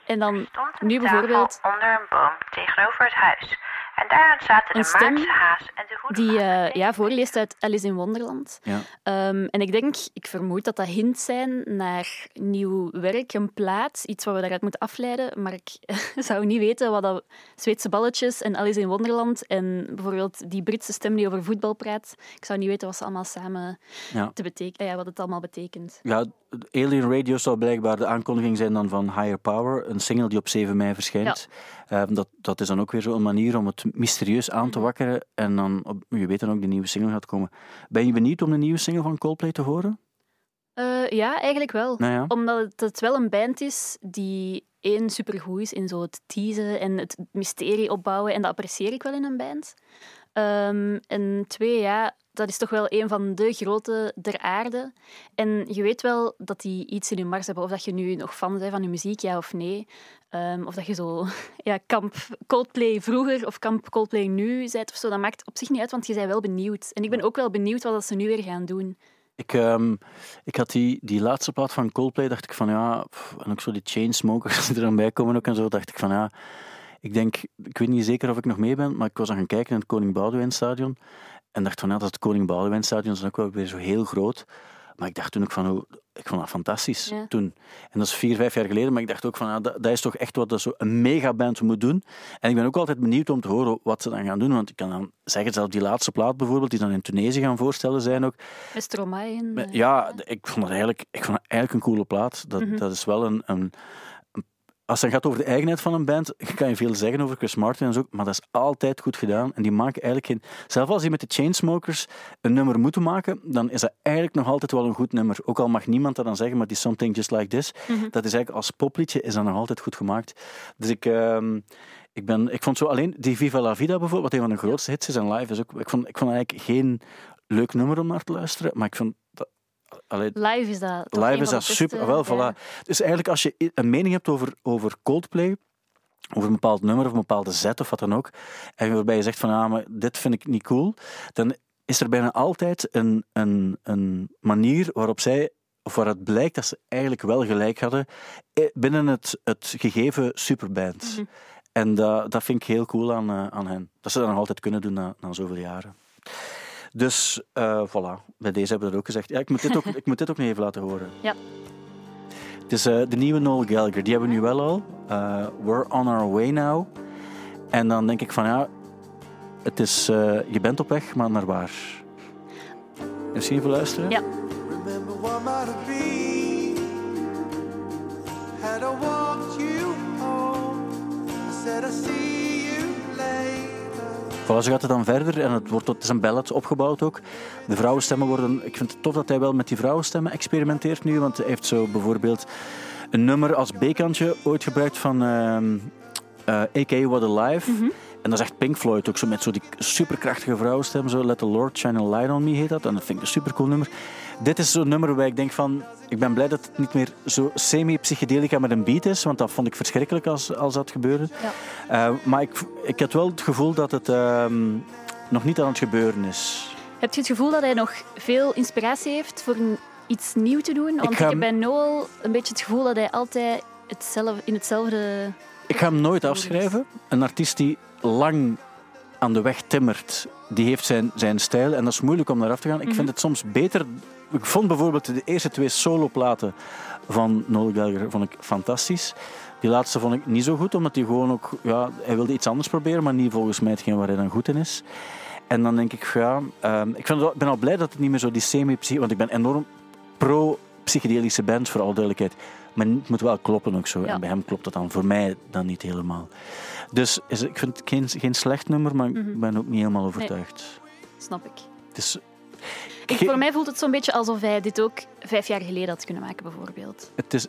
[SPEAKER 3] En dan
[SPEAKER 4] stond een
[SPEAKER 3] nu
[SPEAKER 4] tafel
[SPEAKER 3] bijvoorbeeld
[SPEAKER 4] onder een boom tegenover het huis. En daaraan zaten
[SPEAKER 3] Een
[SPEAKER 4] de
[SPEAKER 3] stem
[SPEAKER 4] Maartse haas en de goede
[SPEAKER 3] die eh, ja, voorleest uit Alice in Wonderland.
[SPEAKER 2] Ja.
[SPEAKER 3] Ehm, en ik denk, ik vermoed dat dat hints zijn naar nieuw werk, een plaat, iets wat we daaruit moeten afleiden. Maar ik <laughs> zou niet weten wat dat Zweedse balletjes en Alice in Wonderland en bijvoorbeeld die Britse stem die over voetbal praat, ik zou niet weten wat ze allemaal samen
[SPEAKER 2] Ja.
[SPEAKER 3] te betekenen, ja, wat het allemaal betekent.
[SPEAKER 2] Ja, Alien Radio zou blijkbaar de aankondiging zijn dan van Higher Power, een single die op 7 mei verschijnt. Eh, dat, dat is dan ook weer zo'n manier om het mysterieus aan te wakkeren en dan, op, je weet dan ook, de nieuwe single gaat komen. Ben je benieuwd om de nieuwe single van Coldplay te horen?
[SPEAKER 3] Eh, ja, eigenlijk wel.
[SPEAKER 2] Nou ja.
[SPEAKER 3] Omdat het, het wel een band is die één supergoed is in zo het teasen en het mysterie opbouwen. En dat apprecieer ik wel in een band. Ehm, en twee, ja, dat is toch wel een van de grote der aarde. En je weet wel dat die iets in hun mars hebben. Of dat je nu nog fan bent van hun muziek, ja of nee. Ehm, of dat je zo <laughs> ja, kamp Coldplay vroeger of kamp Coldplay nu bent of zo. Dat maakt op zich niet uit, want je bent wel benieuwd. En ik ben ook wel benieuwd wat ze nu weer gaan doen.
[SPEAKER 2] Ik, ehm, ik had die, die laatste plaat van Coldplay, dacht ik van ja, pff, en ook zo die Chainsmokers <laughs> die er dan bij komen ook en zo, dacht ik van ja, ik denk, ik weet niet zeker of ik nog mee ben, maar ik was aan gaan kijken in het Koning Boudewijn Stadion en dacht van ja, dat het Koning Boudewijn Stadion is ook wel weer zo heel groot. Maar ik dacht toen ook van, oh, ik vond dat fantastisch
[SPEAKER 3] Ja.
[SPEAKER 2] toen. En dat is vier, vijf jaar geleden, maar ik dacht ook van, ja, dat, dat is toch echt wat dat zo een megaband moet doen. En ik ben ook altijd benieuwd om te horen wat ze dan gaan doen, want ik kan dan zeggen, zelfs die laatste plaat bijvoorbeeld, die dan in Tunesië gaan voorstellen zijn ook,
[SPEAKER 3] Met Stromae en...
[SPEAKER 2] maar
[SPEAKER 3] eh,
[SPEAKER 2] Ja, d- ik vond het eigenlijk, ik vond eigenlijk een coole plaat. Dat,
[SPEAKER 3] Mhm.
[SPEAKER 2] dat is wel een, een- Als het dan gaat over de eigenheid van een band, kan je veel zeggen over Chris Martin en zo, maar dat is altijd goed gedaan. En die maken eigenlijk geen... Zelfs als die met de Chainsmokers een nummer moeten maken, dan is dat eigenlijk nog altijd wel een goed nummer. Ook al mag niemand dat dan zeggen, maar die Something Just Like This,
[SPEAKER 3] Mhm.
[SPEAKER 2] dat is eigenlijk als popliedje is dat nog altijd goed gemaakt. Dus ik... ehm, ik, ben, ik vond zo alleen die Viva la Vida bijvoorbeeld, wat een van de grootste hits is en live is ook. Ik vond, ik vond eigenlijk geen leuk nummer om naar te luisteren, maar ik vond allee,
[SPEAKER 3] Live is dat
[SPEAKER 2] live is dat super.
[SPEAKER 3] beste,
[SPEAKER 2] Wel,
[SPEAKER 3] ja.
[SPEAKER 2] voilà. Dus eigenlijk als je een mening hebt over, over Coldplay, over een bepaald nummer of een bepaalde zet of wat dan ook, en waarbij je zegt van ah, maar dit vind ik niet cool, dan is er bijna altijd een, een, een manier waarop zij of waar het blijkt dat ze eigenlijk wel gelijk hadden eh, binnen het, het gegeven superband.
[SPEAKER 3] Mhm.
[SPEAKER 2] En dat, dat vind ik heel cool aan, eh, aan hen. Dat ze dat nog altijd kunnen doen na, na zoveel jaren. Dus eh, voilà, bij deze hebben we dat ook gezegd. Ja, ik, moet dit ook, <laughs> ik moet dit ook nog even laten horen.
[SPEAKER 3] Ja.
[SPEAKER 2] Het is eh, de nieuwe Noel Gallagher, die hebben we nu wel al. Eh, We're on our way now. En dan denk ik van ja, het is, eh, je bent op weg, maar naar waar? Misschien even luisteren?
[SPEAKER 3] Ja.
[SPEAKER 5] Remember what might have been had I walked you home. I said I see you later.
[SPEAKER 2] Voilà, zo gaat het dan verder en het, wordt, het is een ballad opgebouwd ook. De vrouwenstemmen worden... Ik vind het tof dat hij wel met die vrouwenstemmen experimenteert nu, want hij heeft zo bijvoorbeeld een nummer als B-kantje ooit gebruikt van ehm eh, A.K.A. What a Life. En dat is echt Pink Floyd ook zo met zo die superkrachtige vrouwenstem. Zo Let the Lord Shine a Light on Me heet dat. En dat vind ik een supercool nummer. Dit is zo'n nummer waar ik denk van... Ik ben blij dat het niet meer zo semi-psychedelica met een beat is, want dat vond ik verschrikkelijk als, als dat gebeurde.
[SPEAKER 3] Ja.
[SPEAKER 2] Eh, maar ik, ik had wel het gevoel dat het ehm, nog niet aan het gebeuren is.
[SPEAKER 3] Heb je het gevoel dat hij nog veel inspiratie heeft voor iets nieuw te doen? Want ik,
[SPEAKER 2] ga
[SPEAKER 3] heb bij Noel een beetje het gevoel dat hij altijd hetzelfde, in hetzelfde...
[SPEAKER 2] Ik ga hem nooit afschrijven. Een artiest die lang aan de weg timmert, die heeft zijn, zijn stijl en dat is moeilijk om naar af te gaan. Ik vind het soms beter... Ik vond bijvoorbeeld de eerste twee soloplaten van Noel Gallagher vond ik fantastisch. Die laatste vond ik niet zo goed, omdat hij gewoon ook... Ja, hij wilde iets anders proberen, maar niet volgens mij hetgeen waar hij dan goed in is. En dan denk ik, ja... ehm, ik vind het ben al blij dat het niet meer zo die semi Want ik ben enorm pro-psychedelische band, voor alle duidelijkheid. Maar het moet wel kloppen ook zo.
[SPEAKER 3] Ja.
[SPEAKER 2] En bij hem klopt dat dan voor mij dan niet helemaal. Dus is, ik vind het geen, geen slecht nummer, maar ik ben ook niet helemaal overtuigd.
[SPEAKER 3] Snap ik.
[SPEAKER 2] Het is,
[SPEAKER 3] ik. Voor mij voelt het zo'n beetje alsof hij dit ook vijf jaar geleden had kunnen maken, bijvoorbeeld.
[SPEAKER 2] het is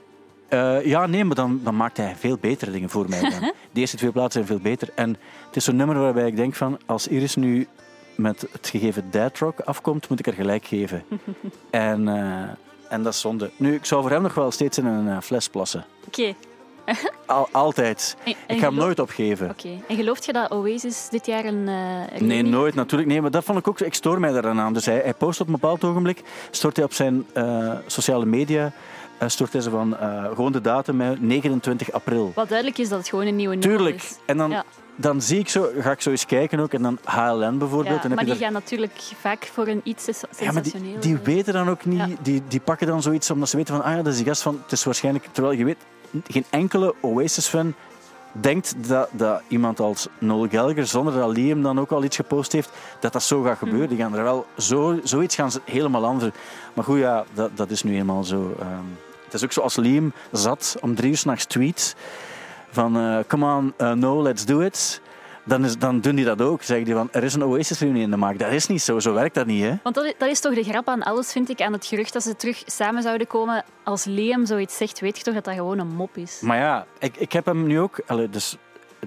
[SPEAKER 2] eh, ja, nee, maar dan, dan maakt hij veel betere dingen voor mij. Dan. <laughs> De eerste twee plaatsen zijn veel beter. En het is zo'n nummer waarbij ik denk van, als Iris nu met het gegeven Dead Rock afkomt, moet ik er gelijk geven. <laughs> en, eh, en dat is zonde. Nu, ik zou voor hem nog wel steeds in een eh, fles plassen.
[SPEAKER 3] Oké. <laughs>
[SPEAKER 2] Al, altijd.
[SPEAKER 3] En- en
[SPEAKER 2] Ik ga hem nooit opgeven.
[SPEAKER 3] Oké. En gelooft je dat Oasis dit jaar een... eh,
[SPEAKER 2] Nee, nooit natuurlijk. Nee, maar dat vond ik ook. Ik stoor mij daaraan aan. Dus hij, hij post op een bepaald ogenblik, stort hij op zijn eh, sociale media, eh, stort hij ze van gewoon de datum, hè, 29 april.
[SPEAKER 3] Wat duidelijk is dat het gewoon een nieuwe nummer
[SPEAKER 2] Tuurlijk.
[SPEAKER 3] is.
[SPEAKER 2] En dan,
[SPEAKER 3] Ja.
[SPEAKER 2] dan zie ik zo, ga ik zo eens kijken ook, en dan HLN bijvoorbeeld.
[SPEAKER 3] Ja,
[SPEAKER 2] en heb
[SPEAKER 3] maar die gaan natuurlijk vaak voor een iets sens-
[SPEAKER 2] ja, maar die,
[SPEAKER 3] sensationeel.
[SPEAKER 2] die weten dan ook niet,
[SPEAKER 3] Ja.
[SPEAKER 2] die, die pakken dan zoiets omdat ze weten van, ah ja, dat is die gast van, het is waarschijnlijk, terwijl je weet, geen enkele Oasis-fan denkt dat, dat iemand als Noel Gallagher, zonder dat Liam dan ook al iets gepost heeft, dat dat zo gaat gebeuren. Die gaan er wel, zo, zoiets gaan ze helemaal anders. Maar goed, ja, dat, dat is nu eenmaal zo. ehm. het is ook zo als Liam zat om drie uur s'nachts tweet van, eh, come on, eh, no, let's do it. Dan, is, dan doen die dat ook. Zeggen die van, er is een Oasis-reunie in de maak. Dat is niet zo, zo werkt dat niet, hè.
[SPEAKER 3] Want dat is, dat is toch de grap aan alles, vind ik, aan het gerucht dat ze terug samen zouden komen. Als Liam zoiets zegt, weet je toch dat dat gewoon een mop is.
[SPEAKER 2] Maar ja, ik, ik heb hem nu ook... allee, dus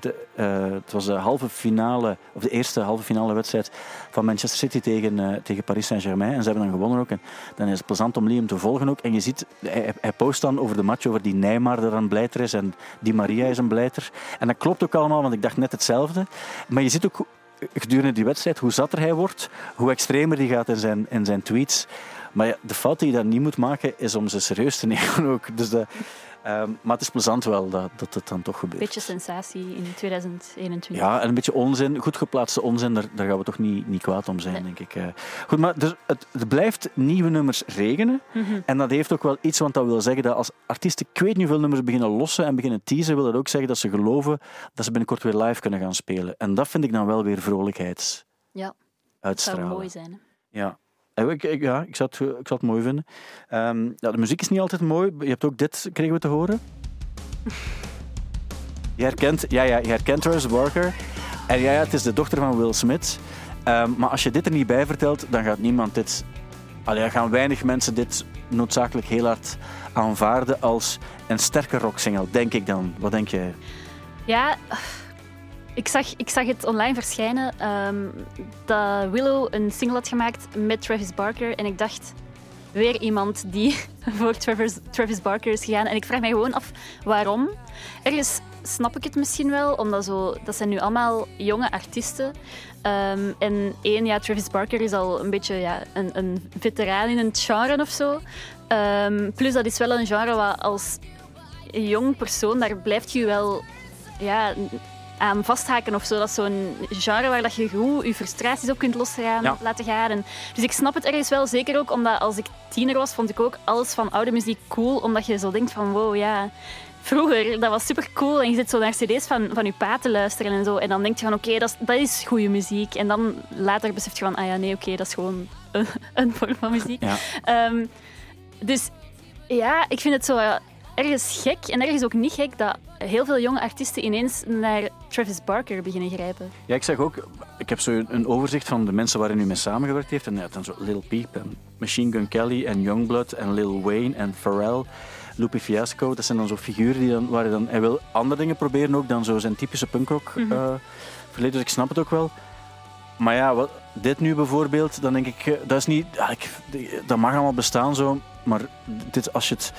[SPEAKER 2] het, eh, het was de halve finale, of de eerste halve finale wedstrijd van Manchester City tegen, eh, tegen Paris Saint-Germain. En ze hebben dan gewonnen ook. En dan is het plezant om Liam te volgen ook. En je ziet, hij, post dan over de match, over die Neymar er een blijter is en die Maria is een blijter. En dat klopt ook allemaal, want ik dacht net hetzelfde. Maar je ziet ook gedurende die wedstrijd hoe zatter hij wordt, hoe extremer hij gaat in zijn, in zijn tweets. Maar de fout die je dan niet moet maken, is om ze serieus te <laughs> nemen ook. Dus dat, ehm, maar het is plezant wel dat, dat het dan toch gebeurt.
[SPEAKER 3] Beetje sensatie in 2021.
[SPEAKER 2] Ja, en een beetje onzin, goed geplaatste onzin, daar, daar gaan we toch niet, niet kwaad om zijn,
[SPEAKER 3] Nee.
[SPEAKER 2] denk ik. eh. Goed, maar dus het, het blijft nieuwe nummers regenen.
[SPEAKER 3] Mhm.
[SPEAKER 2] En dat heeft ook wel iets, want dat wil zeggen dat als artiesten, ik weet niet hoeveel nummers beginnen lossen en beginnen teasen, wil dat ook zeggen dat ze geloven dat ze binnenkort weer live kunnen gaan spelen. En dat vind ik dan wel weer vrolijkheid
[SPEAKER 3] Ja,
[SPEAKER 2] uitstralen.
[SPEAKER 3] zou mooi zijn. hè.
[SPEAKER 2] Ja. Eh, Ik, ja, ik zou het, ik zou het mooi vinden. Ehm, ja, de muziek is niet altijd mooi. Je hebt ook dit, kregen we te horen. Je herkent, ja, ja, je herkent Travis Barker. En ja, ja, het is de dochter van Will Smith. Ehm, maar als je dit er niet bij vertelt, dan gaat niemand dit... Allee, gaan weinig mensen dit noodzakelijk heel hard aanvaarden als een sterke rocksingle, denk ik dan. Wat denk jij?
[SPEAKER 3] Ja, ik zag, ik zag het online verschijnen ehm, dat Willow een single had gemaakt met Travis Barker. En ik dacht, weer iemand die <laughs> voor Travis, Travis Barker is gegaan. En ik vraag mij gewoon af waarom. Ergens snap ik het misschien wel, omdat zo, dat zijn nu allemaal jonge artiesten. Ehm, en één, ja, Travis Barker is al een beetje ja, een, een veteraan in het genre of zo. Ehm, plus, dat is wel een genre waar als jong persoon, daar blijft je wel ja, aan vasthaken of zo. Dat is zo'n genre waar dat je goed je frustraties op kunt losgaan,
[SPEAKER 2] Ja.
[SPEAKER 3] laten gaan. Dus ik snap het ergens wel, zeker ook omdat als ik tiener was, vond ik ook alles van oude muziek cool, omdat je zo denkt van wow, ja... Vroeger, dat was super cool en je zit zo naar cd's van, van je pa te luisteren en zo. En dan denk je van oké, dat, is, dat is goede muziek. En dan later besef je van ah ja, nee, oké, dat is gewoon een, <laughs> een vorm van muziek.
[SPEAKER 2] Ja.
[SPEAKER 3] Ehm, dus ja, ik vind het zo ergens gek en ergens ook niet gek dat heel veel jonge artiesten ineens naar Travis Barker beginnen grijpen.
[SPEAKER 2] Ja, ik zeg ook, ik heb zo een- overzicht van de mensen waar hij nu mee samengewerkt heeft. En ja, dan zo Lil Peep en Machine Gun Kelly en Youngblood en Lil Wayne en Pharrell, Lupe Fiasco. Dat zijn dan zo figuren die dan, waar hij dan... Hij wil andere dingen proberen ook dan zo zijn typische punkrock eh, verleden. Dus ik snap het ook wel. Maar ja, wat, dit nu bijvoorbeeld, dan denk ik, eh, dat is niet... ja, ik, dat mag allemaal bestaan zo, maar dit, als je het...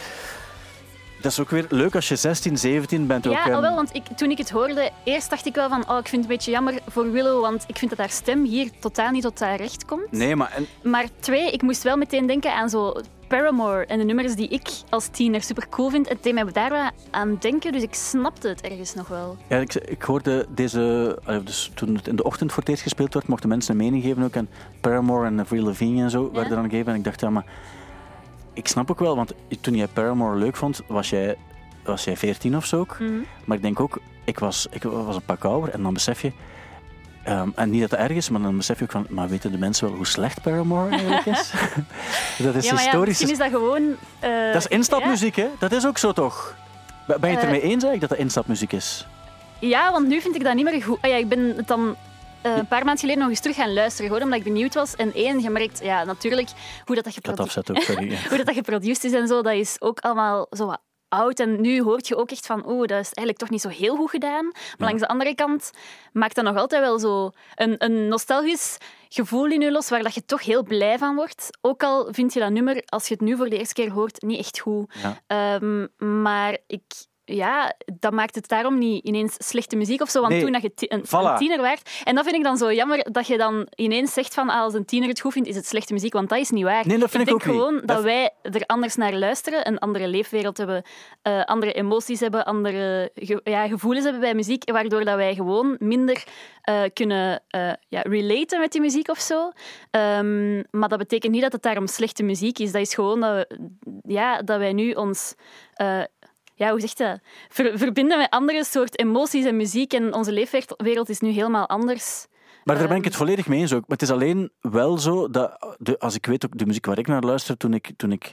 [SPEAKER 2] Dat is ook weer leuk als je 16, 17 bent. ook,
[SPEAKER 3] Ja,
[SPEAKER 2] ehm,
[SPEAKER 3] al wel, want ik, toen ik het hoorde, eerst dacht ik wel van oh, ik vind het een beetje jammer voor Willow, want ik vind dat haar stem hier totaal niet tot haar recht komt.
[SPEAKER 2] Nee, maar... En,
[SPEAKER 3] Maar twee, ik moest wel meteen denken aan zo Paramore en de nummers die ik als tiener super cool vind. Het deed mij daar wel aan denken, dus ik snapte het ergens nog wel.
[SPEAKER 2] Ja, ik, ik hoorde deze... eh, Dus toen het in de ochtend voor het eerst gespeeld werd, mochten mensen een mening geven ook. En Paramore en Avril Lavigne en zo werden dan gegeven. En ik dacht, ja, maar... Ik snap ook wel, want toen jij Paramore leuk vond, was jij, was jij 14 of zo ook.
[SPEAKER 3] Mhm.
[SPEAKER 2] Maar ik denk ook, ik was, ik was een pak ouder en dan besef je... ehm, en niet dat het erg is, maar dan besef je ook van... Maar weten de mensen wel hoe slecht Paramore eigenlijk is? <laughs> <laughs> dat is
[SPEAKER 3] ja, maar ja,
[SPEAKER 2] historisch.
[SPEAKER 3] misschien is dat gewoon... eh,
[SPEAKER 2] Dat is instapmuziek, hè? Dat is ook zo toch? Ben je het
[SPEAKER 3] Eh,
[SPEAKER 2] ermee eens eigenlijk dat dat instapmuziek is?
[SPEAKER 3] Ja, ja, want nu vind ik dat niet meer goed. Ah, ja, ik ben het dan eh, een paar maanden geleden nog eens terug gaan luisteren, gewoon omdat ik benieuwd was. En één, je merkt, ja, natuurlijk, hoe dat, dat,
[SPEAKER 2] Ik had
[SPEAKER 3] geprodu-
[SPEAKER 2] afzet ook, sorry. ja. <laughs>
[SPEAKER 3] hoe dat, dat geproduceerd is en zo, dat is ook allemaal zo wat oud. En nu hoort je ook echt van, oeh, dat is eigenlijk toch niet zo heel goed gedaan. Maar langs de andere kant maakt dat nog altijd wel zo een, een nostalgisch gevoel in je los, waar dat je toch heel blij van wordt. Ook al vind je dat nummer, als je het nu voor de eerste keer hoort, niet echt goed.
[SPEAKER 2] Ja.
[SPEAKER 3] Ehm, maar ik... Ja, dat maakt het daarom niet ineens slechte muziek of zo. Want
[SPEAKER 2] Nee,
[SPEAKER 3] toen dat je een,
[SPEAKER 2] voilà.
[SPEAKER 3] een tiener werd... En dat vind ik dan zo jammer, dat je dan ineens zegt van ah, als een tiener het goed vindt, is het slechte muziek. Want dat is niet waar.
[SPEAKER 2] Nee, dat vind ik
[SPEAKER 3] denk
[SPEAKER 2] ook niet.
[SPEAKER 3] gewoon
[SPEAKER 2] Dat-
[SPEAKER 3] dat wij er anders naar luisteren, een andere leefwereld hebben, eh, andere emoties hebben, andere ge- ja, gevoelens hebben bij muziek, waardoor dat wij gewoon minder eh, kunnen eh, ja, relaten met die muziek of zo. Ehm, maar dat betekent niet dat het daarom slechte muziek is. Dat is gewoon dat, we, ja, dat wij nu ons... ja, hoe zeg je dat? Ver- verbinden met andere soort emoties en muziek. En onze leefwereld is nu helemaal anders.
[SPEAKER 2] Maar daar ben ik
[SPEAKER 3] Ehm.
[SPEAKER 2] het volledig mee eens ook. Maar het is alleen wel zo dat, de, als ik weet ook de muziek waar ik naar luister toen ik, toen ik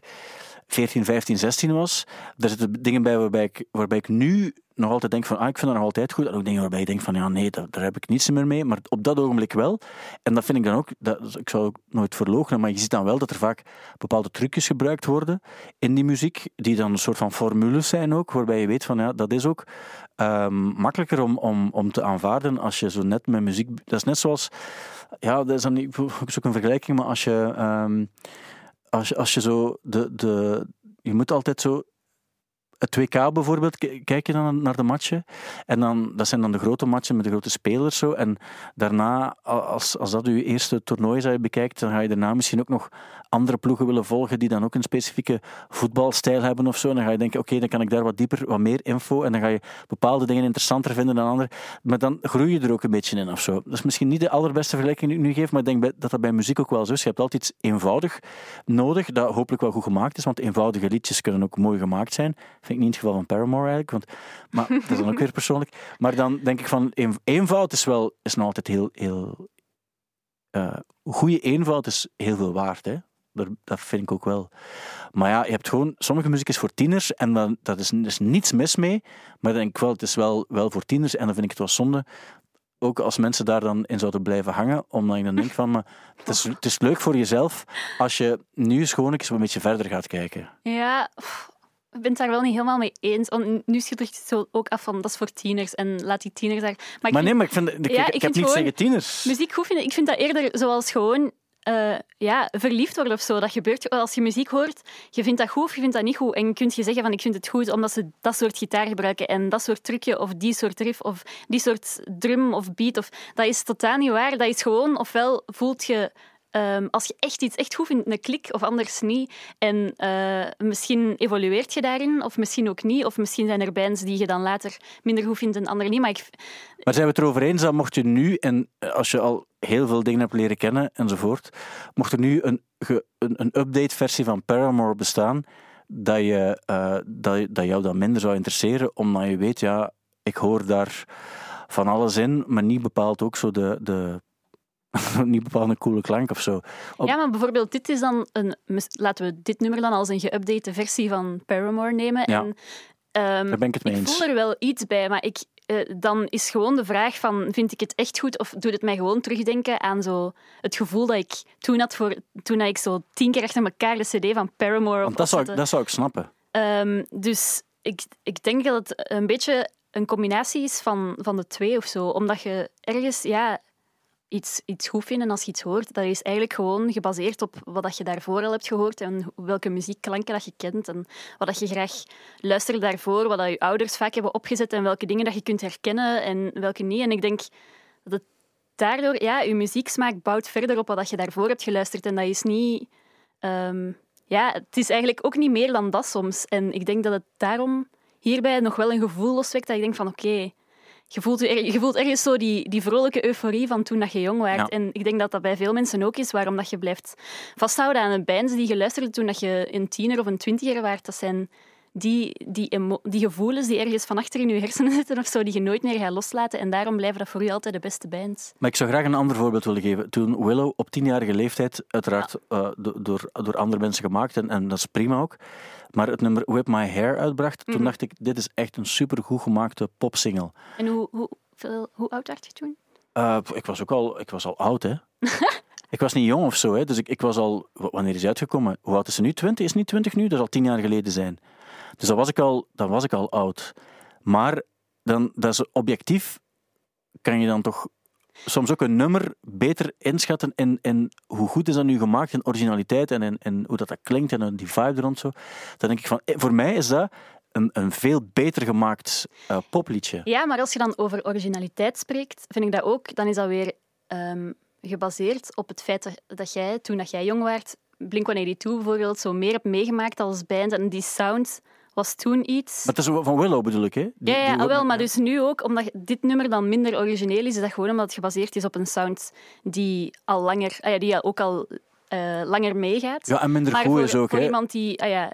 [SPEAKER 2] 14, 15, 16 was. Er zitten dingen bij waarbij ik, waarbij ik nu nog altijd denk van, ah, ik vind dat nog altijd goed. En ook dingen waarbij ik denk van, ja, nee, daar, daar heb ik niets meer mee. Maar op dat ogenblik wel. En dat vind ik dan ook, dat, ik zou ook nooit verloochenen, maar je ziet dan wel dat er vaak bepaalde trucjes gebruikt worden in die muziek, die dan een soort van formules zijn ook, waarbij je weet van, ja, dat is ook ehm, makkelijker om, om, om te aanvaarden als je zo net met muziek... Dat is net zoals, ja, dat is dan zoek een vergelijking, maar als je... ehm, als als je zo de, de, je moet altijd zo het WK bijvoorbeeld, kijk je dan naar de matchen. En dan, dat zijn dan de grote matchen met de grote spelers. Zo. En daarna, als, als dat je eerste toernooi dat je bekijkt, dan ga je daarna misschien ook nog andere ploegen willen volgen die dan ook een specifieke voetbalstijl hebben of zo. Dan ga je denken, oké, dan kan ik daar wat dieper, wat meer info. En dan ga je bepaalde dingen interessanter vinden dan andere. Maar dan groei je er ook een beetje in of zo. Dat is misschien niet de allerbeste vergelijking die ik nu geef, maar ik denk dat dat bij muziek ook wel zo is. Je hebt altijd iets eenvoudig nodig, dat hopelijk wel goed gemaakt is, want eenvoudige liedjes kunnen ook mooi gemaakt zijn. Vind ik niet het geval van Paramore eigenlijk, want, maar dat is dan ook weer persoonlijk. Maar dan denk ik van, een- eenvoud is wel is nog altijd heel... heel eh goede eenvoud is heel veel waard, hè. Dat, vind ik ook wel. Maar ja, je hebt gewoon... Sommige muziek is voor tieners en dan, dat is, is niets mis mee. Maar dan denk ik wel, het is wel, wel voor tieners en dan vind ik het wel zonde. Ook als mensen daar dan in zouden blijven hangen, omdat ik dan denk van, maar het is, het is leuk voor jezelf als je nu eens gewoon eens een beetje verder gaat kijken.
[SPEAKER 3] Ja, ik ben het daar wel niet helemaal mee eens. Want nu schiet het zo ook af van dat is voor tieners en laat die tieners daar. Maar, ik
[SPEAKER 2] Maar
[SPEAKER 3] vind
[SPEAKER 2] nee, maar ik, vind, ik,
[SPEAKER 3] Ja,
[SPEAKER 2] ik,
[SPEAKER 3] ik
[SPEAKER 2] heb niet zeggen tieners.
[SPEAKER 3] muziek goed vinden. Ik vind dat eerder zoals gewoon eh, ja, verliefd worden of zo. Dat gebeurt als je muziek hoort. Je vindt dat goed of je vindt dat niet goed. En kun je zeggen van ik vind het goed omdat ze dat soort gitaar gebruiken en dat soort trucje of die soort riff of die soort drum of beat. Of, dat is totaal niet waar. Dat is gewoon, ofwel voelt je ehm, als je echt iets echt goed vindt, een klik of anders niet. En eh, misschien evolueert je daarin, of misschien ook niet. Of misschien zijn er bands die je dan later minder goed vindt en andere niet. Maar ik,
[SPEAKER 2] Maar zijn we het erover eens dat mocht je nu, en als je al heel veel dingen hebt leren kennen enzovoort, mocht er nu een, een, een update-versie van Paramore bestaan, dat, je, eh, dat, dat jou dan minder zou interesseren, omdat je weet, ja, ik hoor daar van alles in, maar niet bepaald ook zo de, de <laughs> niet bepaald een coole klank of zo. Op-
[SPEAKER 3] Ja, maar bijvoorbeeld dit is dan een... Laten we dit nummer dan als een geüpdate versie van Paramore nemen.
[SPEAKER 2] Ja.
[SPEAKER 3] En, ehm,
[SPEAKER 2] Daar ben ik het mee
[SPEAKER 3] ik
[SPEAKER 2] eens.
[SPEAKER 3] voel er wel iets bij, maar ik, eh, dan is gewoon de vraag van... Vind ik het echt goed of doet het mij gewoon terugdenken aan zo het gevoel dat ik toen had voor, toen ik zo tien keer achter elkaar de cd van Paramore
[SPEAKER 2] Want dat zou, ik, dat zou ik snappen.
[SPEAKER 3] Ehm, dus ik, ik denk dat het een beetje een combinatie is van, van de twee of zo. Omdat je ergens ja, iets, iets goed vindt en als je iets hoort, dat is eigenlijk gewoon gebaseerd op wat je daarvoor al hebt gehoord en welke muziekklanken dat je kent en wat dat je graag luisterde daarvoor, wat dat je ouders vaak hebben opgezet en welke dingen dat je kunt herkennen en welke niet. En ik denk dat het daardoor, ja, je muzieksmaak bouwt verder op wat dat je daarvoor hebt geluisterd en dat is niet... ehm, ja, het is eigenlijk ook niet meer dan dat soms. En ik denk dat het daarom hierbij nog wel een gevoel loswekt dat ik denk van oké, je, voelt je, er- je voelt ergens zo die, die vrolijke euforie van toen dat je jong was.
[SPEAKER 2] Ja.
[SPEAKER 3] En ik denk dat dat bij veel mensen ook is, waarom dat je blijft vasthouden aan een bands die je luisterde toen dat je een tiener of een twintiger was. Dat zijn die, die, die gevoelens die ergens van achter in je hersenen zitten of zo, die je nooit meer gaat loslaten. En daarom blijven dat voor u altijd de beste bands.
[SPEAKER 2] Maar ik zou graag een ander voorbeeld willen geven. Toen Willow op tienjarige leeftijd, uiteraard eh, do- door, door andere mensen gemaakt, en, en dat is prima ook, maar het nummer Whip My Hair uitbracht, toen dacht ik, dit is echt een supergoed gemaakte popsingle.
[SPEAKER 3] En hoe, hoe, veel, hoe oud werd je toen?
[SPEAKER 2] Eh, ik was ook al, ik was al oud, hè. <laughs> ik was niet jong of zo, hè. Dus ik, ik was al... Wanneer is hij uitgekomen? Hoe oud is ze nu? 20? Is niet 20 nu? Dat zal al tien jaar geleden zijn. Dus dan was ik al, dan was ik al oud. Maar dan, dat is objectief kan je dan toch soms ook een nummer beter inschatten in, in hoe goed is dat nu gemaakt, in originaliteit en in hoe dat, dat klinkt en die vibe rond zo. Dan denk ik van, eh, voor mij is dat een, een veel beter gemaakt eh, popliedje.
[SPEAKER 3] Ja, maar als je dan over originaliteit spreekt, vind ik dat ook, dan is dat weer ehm, gebaseerd op het feit dat, dat jij, toen dat jij jong werd, Blink-182 bijvoorbeeld, zo meer hebt meegemaakt als band. En die sound was toen iets...
[SPEAKER 2] Maar het is van Willow bedoel ik, hè? Die-
[SPEAKER 3] ja, ja,
[SPEAKER 2] die-
[SPEAKER 3] ah, wel, maar dus nu ook, omdat dit nummer dan minder origineel is, is dat gewoon omdat het gebaseerd is op een sound die al langer, ah ja, die ook al eh, langer meegaat.
[SPEAKER 2] Ja, en minder
[SPEAKER 3] maar
[SPEAKER 2] goed
[SPEAKER 3] voor,
[SPEAKER 2] is ook,
[SPEAKER 3] voor
[SPEAKER 2] hè?
[SPEAKER 3] iemand die ah ja,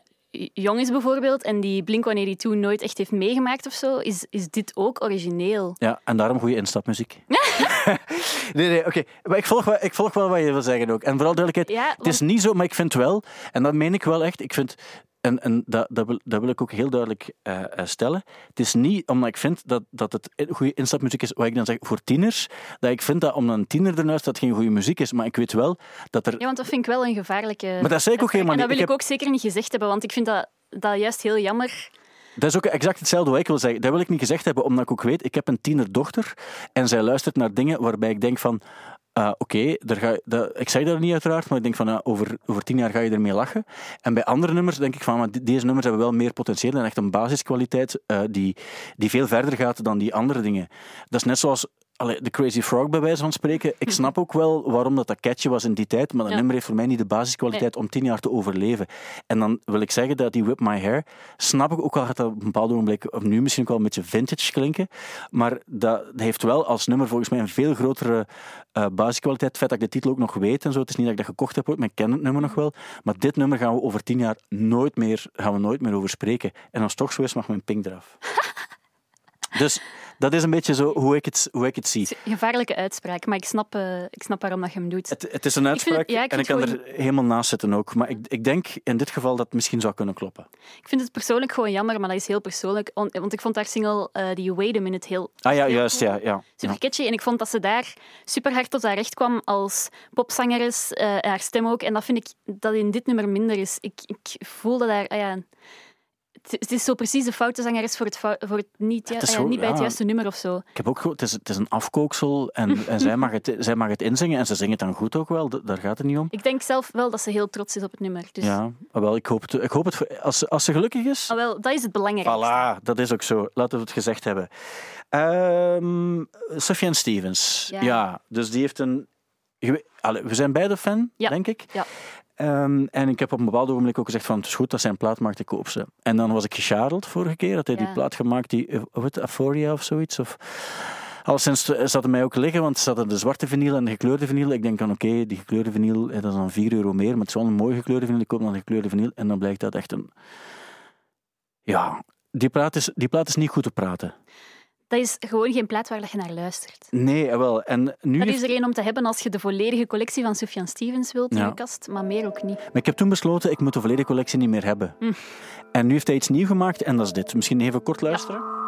[SPEAKER 3] jong is bijvoorbeeld en die Blink-182 nooit echt heeft meegemaakt of zo, is, is dit ook origineel.
[SPEAKER 2] Ja, en daarom goede instapmuziek. <laughs> nee, nee, oké. Maar ik volg, wel, ik volg wel wat je wil zeggen ook. En vooral duidelijkheid,
[SPEAKER 3] Ja,
[SPEAKER 2] het is niet zo, maar ik vind wel, en dat meen ik wel echt, ik vind en, en dat, dat, wil, dat wil ik ook heel duidelijk eh, eh, stellen. Het is niet omdat ik vind dat, dat het goede instapmuziek is, wat ik dan zeg voor tieners, dat ik vind dat om een tiener ernaar dat geen goede muziek is. Maar ik weet wel dat er.
[SPEAKER 3] Ja, want dat vind ik wel een gevaarlijke...
[SPEAKER 2] Maar dat zei ik ook helemaal
[SPEAKER 3] En dat
[SPEAKER 2] niet.
[SPEAKER 3] wil
[SPEAKER 2] Ik
[SPEAKER 3] ik, ook zeker niet gezegd hebben, want ik vind dat, dat juist heel jammer.
[SPEAKER 2] Dat is ook exact hetzelfde wat ik wil zeggen. Dat wil ik niet gezegd hebben, omdat ik ook weet, ik heb een tienerdochter en zij luistert naar dingen waarbij ik denk van, ah, oké, dat- ik zeg dat niet uiteraard, maar ik denk van, ah, over, over tien jaar ga je ermee lachen. En bij andere nummers denk ik van, maar die- deze nummers hebben wel meer potentieel en echt een basiskwaliteit eh, die, die veel verder gaat dan die andere dingen. Dat is net zoals allee, de Crazy Frog bij wijze van spreken. Ik snap ook wel waarom dat, dat catchy was in die tijd, maar dat
[SPEAKER 3] Ja.
[SPEAKER 2] nummer heeft voor mij niet de basiskwaliteit om tien jaar te overleven. En dan wil ik zeggen dat die Whip My Hair, snap ik ook al gaat dat op een bepaald ogenblik, of nu misschien ook wel een beetje vintage klinken, maar dat heeft wel als nummer volgens mij een veel grotere eh, basiskwaliteit. Het feit dat ik de titel ook nog weet en zo, het is niet dat ik dat gekocht heb maar ik ken het nummer nog wel. Maar dit nummer gaan we over tien jaar nooit meer, gaan we nooit meer over spreken. En als het toch zo is, mag mijn pink eraf. <laughs> dus dat is een beetje zo hoe ik het, hoe ik het zie.
[SPEAKER 3] Het is een gevaarlijke uitspraak, maar ik snap, eh, ik snap waarom dat je hem doet.
[SPEAKER 2] Het, het is een uitspraak
[SPEAKER 3] ja, ik
[SPEAKER 2] en ik kan
[SPEAKER 3] gewoon-
[SPEAKER 2] er helemaal naast zitten ook. Maar ik, ik denk in dit geval dat het misschien zou kunnen kloppen.
[SPEAKER 3] Ik vind het persoonlijk gewoon jammer, maar dat is heel persoonlijk. On- Want ik vond haar single, eh, die Wait a Minute, heel
[SPEAKER 2] Ah ja,
[SPEAKER 3] heel
[SPEAKER 2] juist,
[SPEAKER 3] cool.
[SPEAKER 2] ja. ja.
[SPEAKER 3] super
[SPEAKER 2] ja.
[SPEAKER 3] catchy. En ik vond dat ze daar super hard tot haar recht kwam als popzangeres, eh, en haar stem ook. En dat vind ik dat in dit nummer minder is. Ik, ik voel dat daar... ah ja, het, is zo precies de foute zangeres voor het, voor het niet, ja,
[SPEAKER 2] Het
[SPEAKER 3] niet bij het
[SPEAKER 2] ja.
[SPEAKER 3] juiste nummer of zo.
[SPEAKER 2] Ik heb ook gehoord, het is, het is een afkooksel en, <laughs> en zij, mag het, zij mag het inzingen en ze zingt het dan goed ook wel. Daar gaat het niet om.
[SPEAKER 3] Ik denk zelf wel dat ze heel trots is op het nummer. Dus,
[SPEAKER 2] Ja, ah, wel, ik hoop het. Ik hoop het als, ze- als ze gelukkig is.
[SPEAKER 3] Ah, wel, dat is het belangrijkste.
[SPEAKER 2] Voilà, dat is ook zo. Laten we het gezegd hebben. Ehm Sufjan Stevens. Ja.
[SPEAKER 3] Ja.
[SPEAKER 2] dus die heeft een... Allee, we zijn beide fan, denk ik.
[SPEAKER 3] Ja.
[SPEAKER 2] Ehm, en ik heb op een bepaald ogenblik ook gezegd van het is goed dat zijn plaat maakt, ik koop ze. En dan was ik gecharreld vorige keer, dat hij die plaat gemaakt, die, eh, heet het, Aphoria of zoiets. Of, al sinds zat het mij ook liggen, want ze hadden de zwarte vinyl en de gekleurde vinyl. Ik denk dan, oké, die gekleurde vinyl, eh, dat is dan 4 euro meer, maar het is wel een mooie gekleurde vinyl. Ik koop dan de gekleurde vinyl en dan blijkt dat echt een... Ja, die plaat is, die plaat is niet goed te praten.
[SPEAKER 3] Dat is gewoon geen plaat waar dat je naar luistert.
[SPEAKER 2] Nee, wel. En nu
[SPEAKER 3] Dat is er een om te hebben als je de volledige collectie van Sufjan Stevens wilt in
[SPEAKER 2] Ja.
[SPEAKER 3] je kast, maar meer ook niet.
[SPEAKER 2] Maar ik heb toen besloten, ik moet de volledige collectie niet meer hebben.
[SPEAKER 3] Hm.
[SPEAKER 2] En nu heeft hij iets nieuw gemaakt en dat is dit. Misschien even kort luisteren. Ja,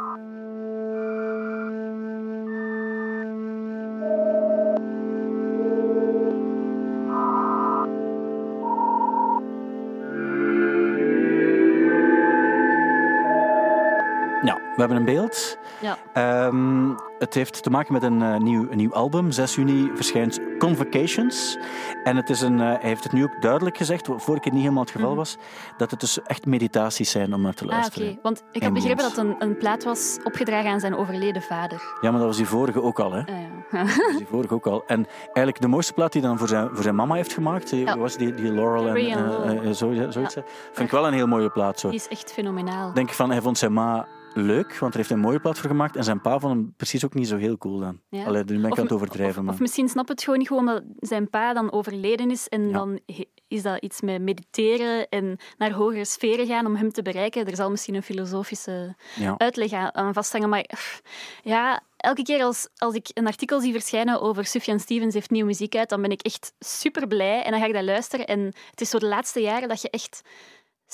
[SPEAKER 2] hebben een beeld.
[SPEAKER 3] Ja.
[SPEAKER 2] Ehm, het heeft te maken met een, eh, nieuw, een nieuw album. 6 juni verschijnt Convocations. En het is een, eh, hij heeft het nu ook duidelijk gezegd, wat vorige keer niet helemaal het geval was, dat het dus echt meditaties zijn om naar te
[SPEAKER 3] Mhm. Ah,
[SPEAKER 2] luisteren.
[SPEAKER 3] oké. Want ik heb begrepen dat een, een plaat was opgedragen aan zijn overleden vader.
[SPEAKER 2] Ja, maar dat was die vorige ook al. Hè.
[SPEAKER 3] Ah, ja.
[SPEAKER 2] Dat was die vorige ook al. En eigenlijk de mooiste plaat die hij dan voor zijn, voor zijn mama heeft gemaakt, die,
[SPEAKER 3] Ja.
[SPEAKER 2] was die, die Laurel en, eh, zo, ja, zoiets. hè. Vind ik wel een heel mooie plaat. Zo.
[SPEAKER 3] Die is echt fenomenaal.
[SPEAKER 2] Denk ik van, hij vond zijn ma leuk, want er heeft een mooie plaat voor gemaakt. En zijn pa vond hem precies ook niet zo heel cool dan.
[SPEAKER 3] Ja.
[SPEAKER 2] Allee, nu ben ik aan het overdrijven.
[SPEAKER 3] Of,
[SPEAKER 2] maar...
[SPEAKER 3] of misschien snapt het gewoon niet gewoon dat zijn pa dan overleden is en
[SPEAKER 2] Ja.
[SPEAKER 3] dan is dat iets met mediteren en naar hogere sferen gaan om hem te bereiken. Er zal misschien een filosofische
[SPEAKER 2] ja.
[SPEAKER 3] uitleg aan, aan vasthangen, maar pff, ja, elke keer als, als ik een artikel zie verschijnen over Sufjan Stevens heeft nieuwe muziek uit, dan ben ik echt super blij en dan ga ik dat luisteren en het is zo de laatste jaren dat je echt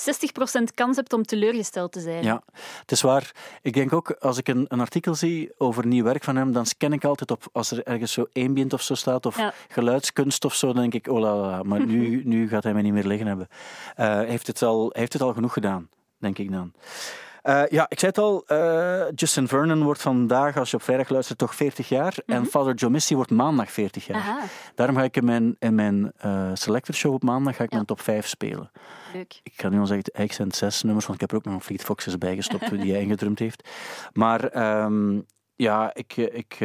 [SPEAKER 3] 60% kans hebt om teleurgesteld te zijn.
[SPEAKER 2] Ja, het is waar. Ik denk ook, als ik een, een artikel zie over nieuw werk van hem, dan scan ik altijd op, als er ergens zo ambient of zo staat, of
[SPEAKER 3] Ja.
[SPEAKER 2] geluidskunst of zo, dan denk ik, oh la maar nu, <laughs> nu gaat hij mij niet meer liggen hebben. Hij, heeft het al, heeft het al genoeg gedaan, denk ik dan. Eh, ja, ik zei het al, eh, Justin Vernon wordt vandaag, als je op vrijdag luistert, toch 40 jaar. En Father Joe Missy wordt maandag 40 jaar.
[SPEAKER 3] Aha,
[SPEAKER 2] Daarom ga ik in mijn, in mijn eh, selector show op maandag ga ik
[SPEAKER 3] Ja.
[SPEAKER 2] mijn top 5 spelen.
[SPEAKER 3] leuk.
[SPEAKER 2] Ik ga nu al zeggen, eigenlijk zijn het zes nummers, want ik heb er ook nog een Fleet Foxes bijgestopt <laughs> die hij ingedrumd heeft. Maar ehm, ja, ik, ik,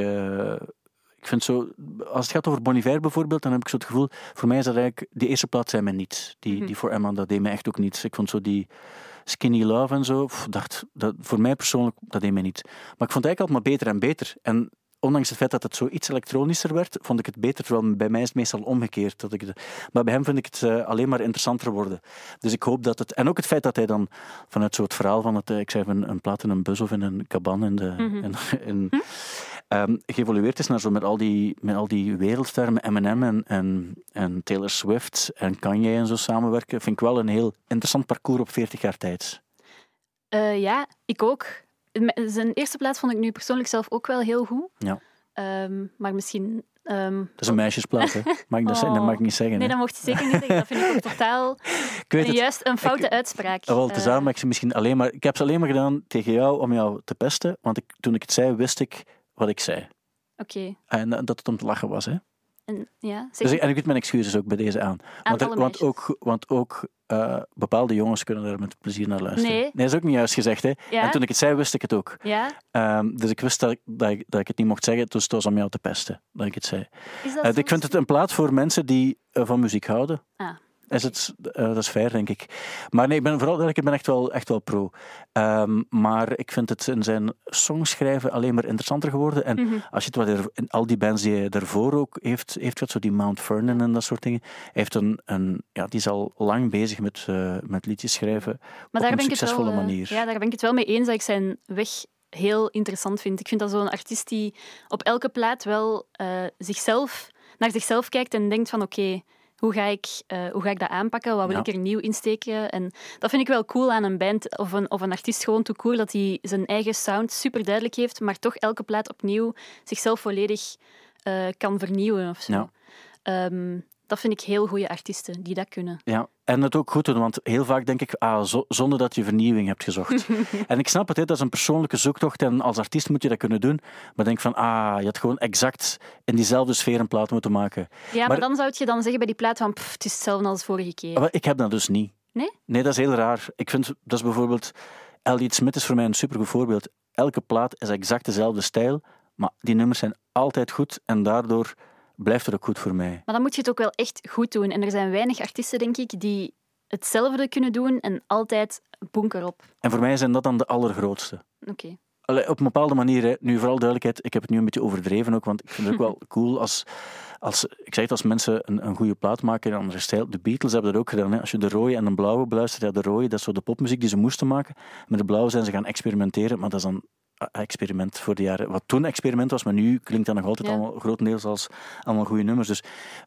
[SPEAKER 2] ik vind zo... Als het gaat over Bon Iver bijvoorbeeld, dan heb ik zo het gevoel... Voor mij is dat eigenlijk... Die eerste plaat zijn mij niets. Die,
[SPEAKER 3] Mhm.
[SPEAKER 2] die voor Emma, dat deed mij echt ook niets. Ik vond zo die Skinny Love en zo... pff, dacht, dat, voor mij persoonlijk, dat deed mij niet. Maar ik vond het eigenlijk altijd maar beter en beter. En ondanks het feit dat het zo iets elektronischer werd, vond ik het beter. Terwijl bij mij is het meestal omgekeerd. Dat ik de, maar bij hem vind ik het eh, alleen maar interessanter worden. Dus ik hoop dat het... En ook het feit dat hij dan vanuit zo het verhaal van het... eh, ik zei een, een plaat in een bus of in een kaban in de...
[SPEAKER 3] Mhm.
[SPEAKER 2] in, in- ehm, geëvolueerd is naar zo met al die, met al die wereldsterren, Eminem en, en, en Taylor Swift en Kanye en zo samenwerken, vind ik wel een heel interessant parcours op 40 jaar tijd.
[SPEAKER 3] Eh, ja, ik ook. Zijn eerste plaats vond ik nu persoonlijk zelf ook wel heel goed.
[SPEAKER 2] Ja.
[SPEAKER 3] Ehm, maar misschien... ehm,
[SPEAKER 2] Dat is een meisjesplaat, hè? <laughs> Mag ik dat, zeggen? dat mag ik niet zeggen.
[SPEAKER 3] Nee, dat mocht je zeker niet zeggen. Dat vind ik ook totaal <laughs>
[SPEAKER 2] Ik weet
[SPEAKER 3] een,
[SPEAKER 2] het.
[SPEAKER 3] juist een foute
[SPEAKER 2] Ik-
[SPEAKER 3] uitspraak.
[SPEAKER 2] Wel, daarom dat ik ze misschien alleen maar... Ik heb ze alleen maar gedaan tegen jou om jou te pesten, want ik, toen ik het zei, wist ik wat ik zei.
[SPEAKER 3] Oké.
[SPEAKER 2] En eh, dat het om te lachen was, hè?
[SPEAKER 3] En, ja,
[SPEAKER 2] Dus ik, en ik bied mijn excuses ook bij deze aan. Want, er- want ook, want ook eh, bepaalde jongens kunnen daar met plezier naar luisteren.
[SPEAKER 3] Nee.
[SPEAKER 2] dat is ook niet juist gezegd, hè?
[SPEAKER 3] ja,
[SPEAKER 2] En toen ik het zei, wist ik het ook.
[SPEAKER 3] ja,
[SPEAKER 2] Ehm, dus ik wist dat ik, dat, ik, dat ik het niet mocht zeggen, dus het was om jou te pesten dat ik het zei.
[SPEAKER 3] is dat zo?
[SPEAKER 2] ik vind het een plaats voor mensen die van muziek houden.
[SPEAKER 3] Ah,
[SPEAKER 2] Is het, eh, dat is fair, denk ik. Maar nee, ik ben vooral ik ben echt wel, echt wel pro. Ehm, maar ik vind het in zijn songschrijven alleen maar interessanter geworden. En
[SPEAKER 3] mhm.
[SPEAKER 2] als je het wat er, in al die bands die hij daarvoor ook heeft, heeft gehad, zo die Mount Vernon en dat soort dingen, hij heeft een, een, ja, die is al lang bezig met, eh, met liedjes schrijven
[SPEAKER 3] Maar
[SPEAKER 2] op
[SPEAKER 3] daar
[SPEAKER 2] een
[SPEAKER 3] het wel,
[SPEAKER 2] succesvolle
[SPEAKER 3] eh,
[SPEAKER 2] manier.
[SPEAKER 3] Ja, daar ben ik het wel mee eens dat ik zijn weg heel interessant vind. Ik vind dat zo'n artiest die op elke plaat wel zichzelf, naar zichzelf kijkt en denkt van oké, hoe, ga ik, eh, hoe ga ik dat aanpakken? Wat wil
[SPEAKER 2] Ja.
[SPEAKER 3] ik er nieuw insteken? En dat vind ik wel cool aan een band of een, of een artiest gewoon te cool, dat hij zijn eigen sound super duidelijk heeft, maar toch elke plaat opnieuw zichzelf volledig eh, kan vernieuwen of zo.
[SPEAKER 2] Ja.
[SPEAKER 3] Ehm, dat vind ik heel goede artiesten die dat kunnen.
[SPEAKER 2] Ja, en het ook goed doen, want heel vaak denk ik, ah, zo- zonder dat je vernieuwing hebt gezocht. <laughs> en ik snap het, hè, dat is een persoonlijke zoektocht en als artiest moet je dat kunnen doen. Maar denk van, ah, je had gewoon exact in diezelfde sfeer een plaat moeten maken.
[SPEAKER 3] Ja, maar,
[SPEAKER 2] Maar-
[SPEAKER 3] dan zou je dan zeggen bij die plaat van pff, het is hetzelfde als vorige keer.
[SPEAKER 2] Maar ik heb dat dus niet.
[SPEAKER 3] Nee?
[SPEAKER 2] Nee, dat is heel raar. Ik vind, dat is bijvoorbeeld, Elliot Smith is voor mij een supergoed voorbeeld. Elke plaat is exact dezelfde stijl, maar die nummers zijn altijd goed en daardoor blijft het ook goed voor mij.
[SPEAKER 3] Maar dan moet je het ook wel echt goed doen. En er zijn weinig artiesten, denk ik, die hetzelfde kunnen doen en altijd bunker op.
[SPEAKER 2] En voor mij zijn dat dan de allergrootste.
[SPEAKER 3] Oké.
[SPEAKER 2] Allee, op een bepaalde manier, nu vooral duidelijkheid, ik heb het nu een beetje overdreven ook, want ik vind het ook wel <laughs> cool als, als ik zeg het, als mensen een, een goede plaat maken in een andere stijl. De Beatles hebben dat ook gedaan. Hè. Als je de rode en de blauwe beluistert, ja, de rode, dat is zo de popmuziek die ze moesten maken. Met de blauwe zijn ze gaan experimenteren, maar dat is dan experiment voor de jaren. Wat toen experiment was, maar nu klinkt dat nog altijd
[SPEAKER 3] Ja.
[SPEAKER 2] allemaal grotendeels als allemaal goede nummers. Dus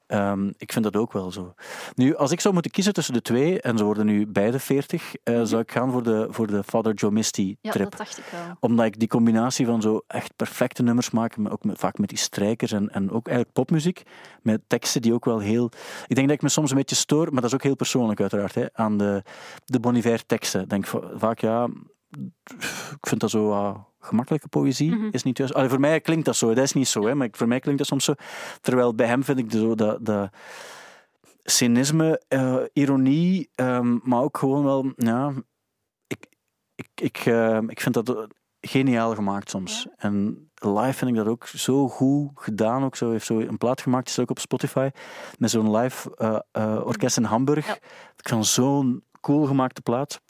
[SPEAKER 2] ehm, ik vind dat ook wel zo. Nu, als ik zou moeten kiezen tussen de twee, en ze worden nu beide 40, eh, zou ik gaan voor de, voor de Father Joe Misty
[SPEAKER 3] Ja,
[SPEAKER 2] trip
[SPEAKER 3] dat dacht ik wel.
[SPEAKER 2] omdat ik die combinatie van zo echt perfecte nummers maak, maar ook met, vaak met die strijkers en, en ook eigenlijk popmuziek, met teksten die ook wel heel... Ik denk dat ik me soms een beetje stoor, maar dat is ook heel persoonlijk uiteraard, hè, aan de, de Bon Iver teksten. Denk va- vaak, ja, ik vind dat zo gemakkelijke poëzie,
[SPEAKER 3] Mhm.
[SPEAKER 2] is niet juist. Allee, voor mij klinkt dat zo, dat is niet zo, hè, maar voor mij klinkt dat soms zo. Terwijl bij hem vind ik de, zo dat... dat cynisme, eh, ironie, ehm, maar ook gewoon wel, ja, ik, ik, ik, eh, ik vind dat geniaal gemaakt soms. En live vind ik dat ook zo goed gedaan. Ook zo, heeft zo een plaat gemaakt, is ook op Spotify, met zo'n live eh, eh, orkest in Hamburg.
[SPEAKER 3] Ja.
[SPEAKER 2] Ik vind zo'n cool gemaakte plaat.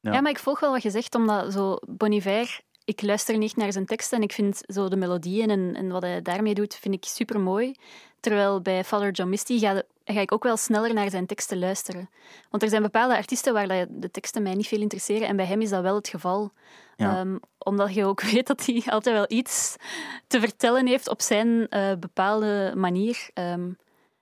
[SPEAKER 2] Ja.
[SPEAKER 3] Ja. maar ik volg wel wat je zegt, omdat zo Bon Iver, ik luister niet naar zijn teksten en ik vind zo de melodieën en, en wat hij daarmee doet, vind ik super mooi. Terwijl bij Father John Misty ga, ga ik ook wel sneller naar zijn teksten luisteren. Want er zijn bepaalde artiesten waar de teksten mij niet veel interesseren en bij hem is dat wel het geval.
[SPEAKER 2] Ja.
[SPEAKER 3] Ehm, omdat je ook <laughs> weet dat hij altijd wel iets te vertellen heeft op zijn eh, bepaalde manier. Ehm,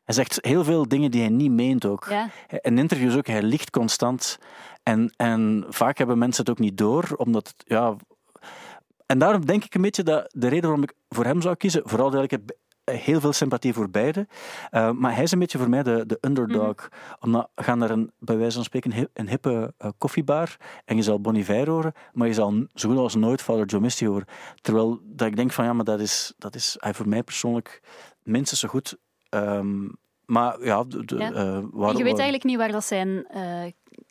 [SPEAKER 2] Hij zegt heel veel dingen die hij niet meent ook.
[SPEAKER 3] ja.
[SPEAKER 2] In interviews ook, hij liegt constant. En, en vaak hebben mensen het ook niet door, omdat... het- Ja, en daarom denk ik een beetje dat de reden waarom ik voor hem zou kiezen, vooral dat ik heb heel veel sympathie voor beide, eh, maar hij is een beetje voor mij de, de underdog. Omdat gaan naar een, bij wijze van spreken, een, hip- een hippe eh, koffiebar en je zal Bon Iver horen, maar je zal zo goed als nooit Father Joe Misty horen. Terwijl dat ik denk van, ja, maar dat is, dat is hij voor mij persoonlijk minstens zo goed. Ehm, maar ja, de, de,
[SPEAKER 3] Ja.
[SPEAKER 2] eh, waar-
[SPEAKER 3] je weet eigenlijk niet waar dat zijn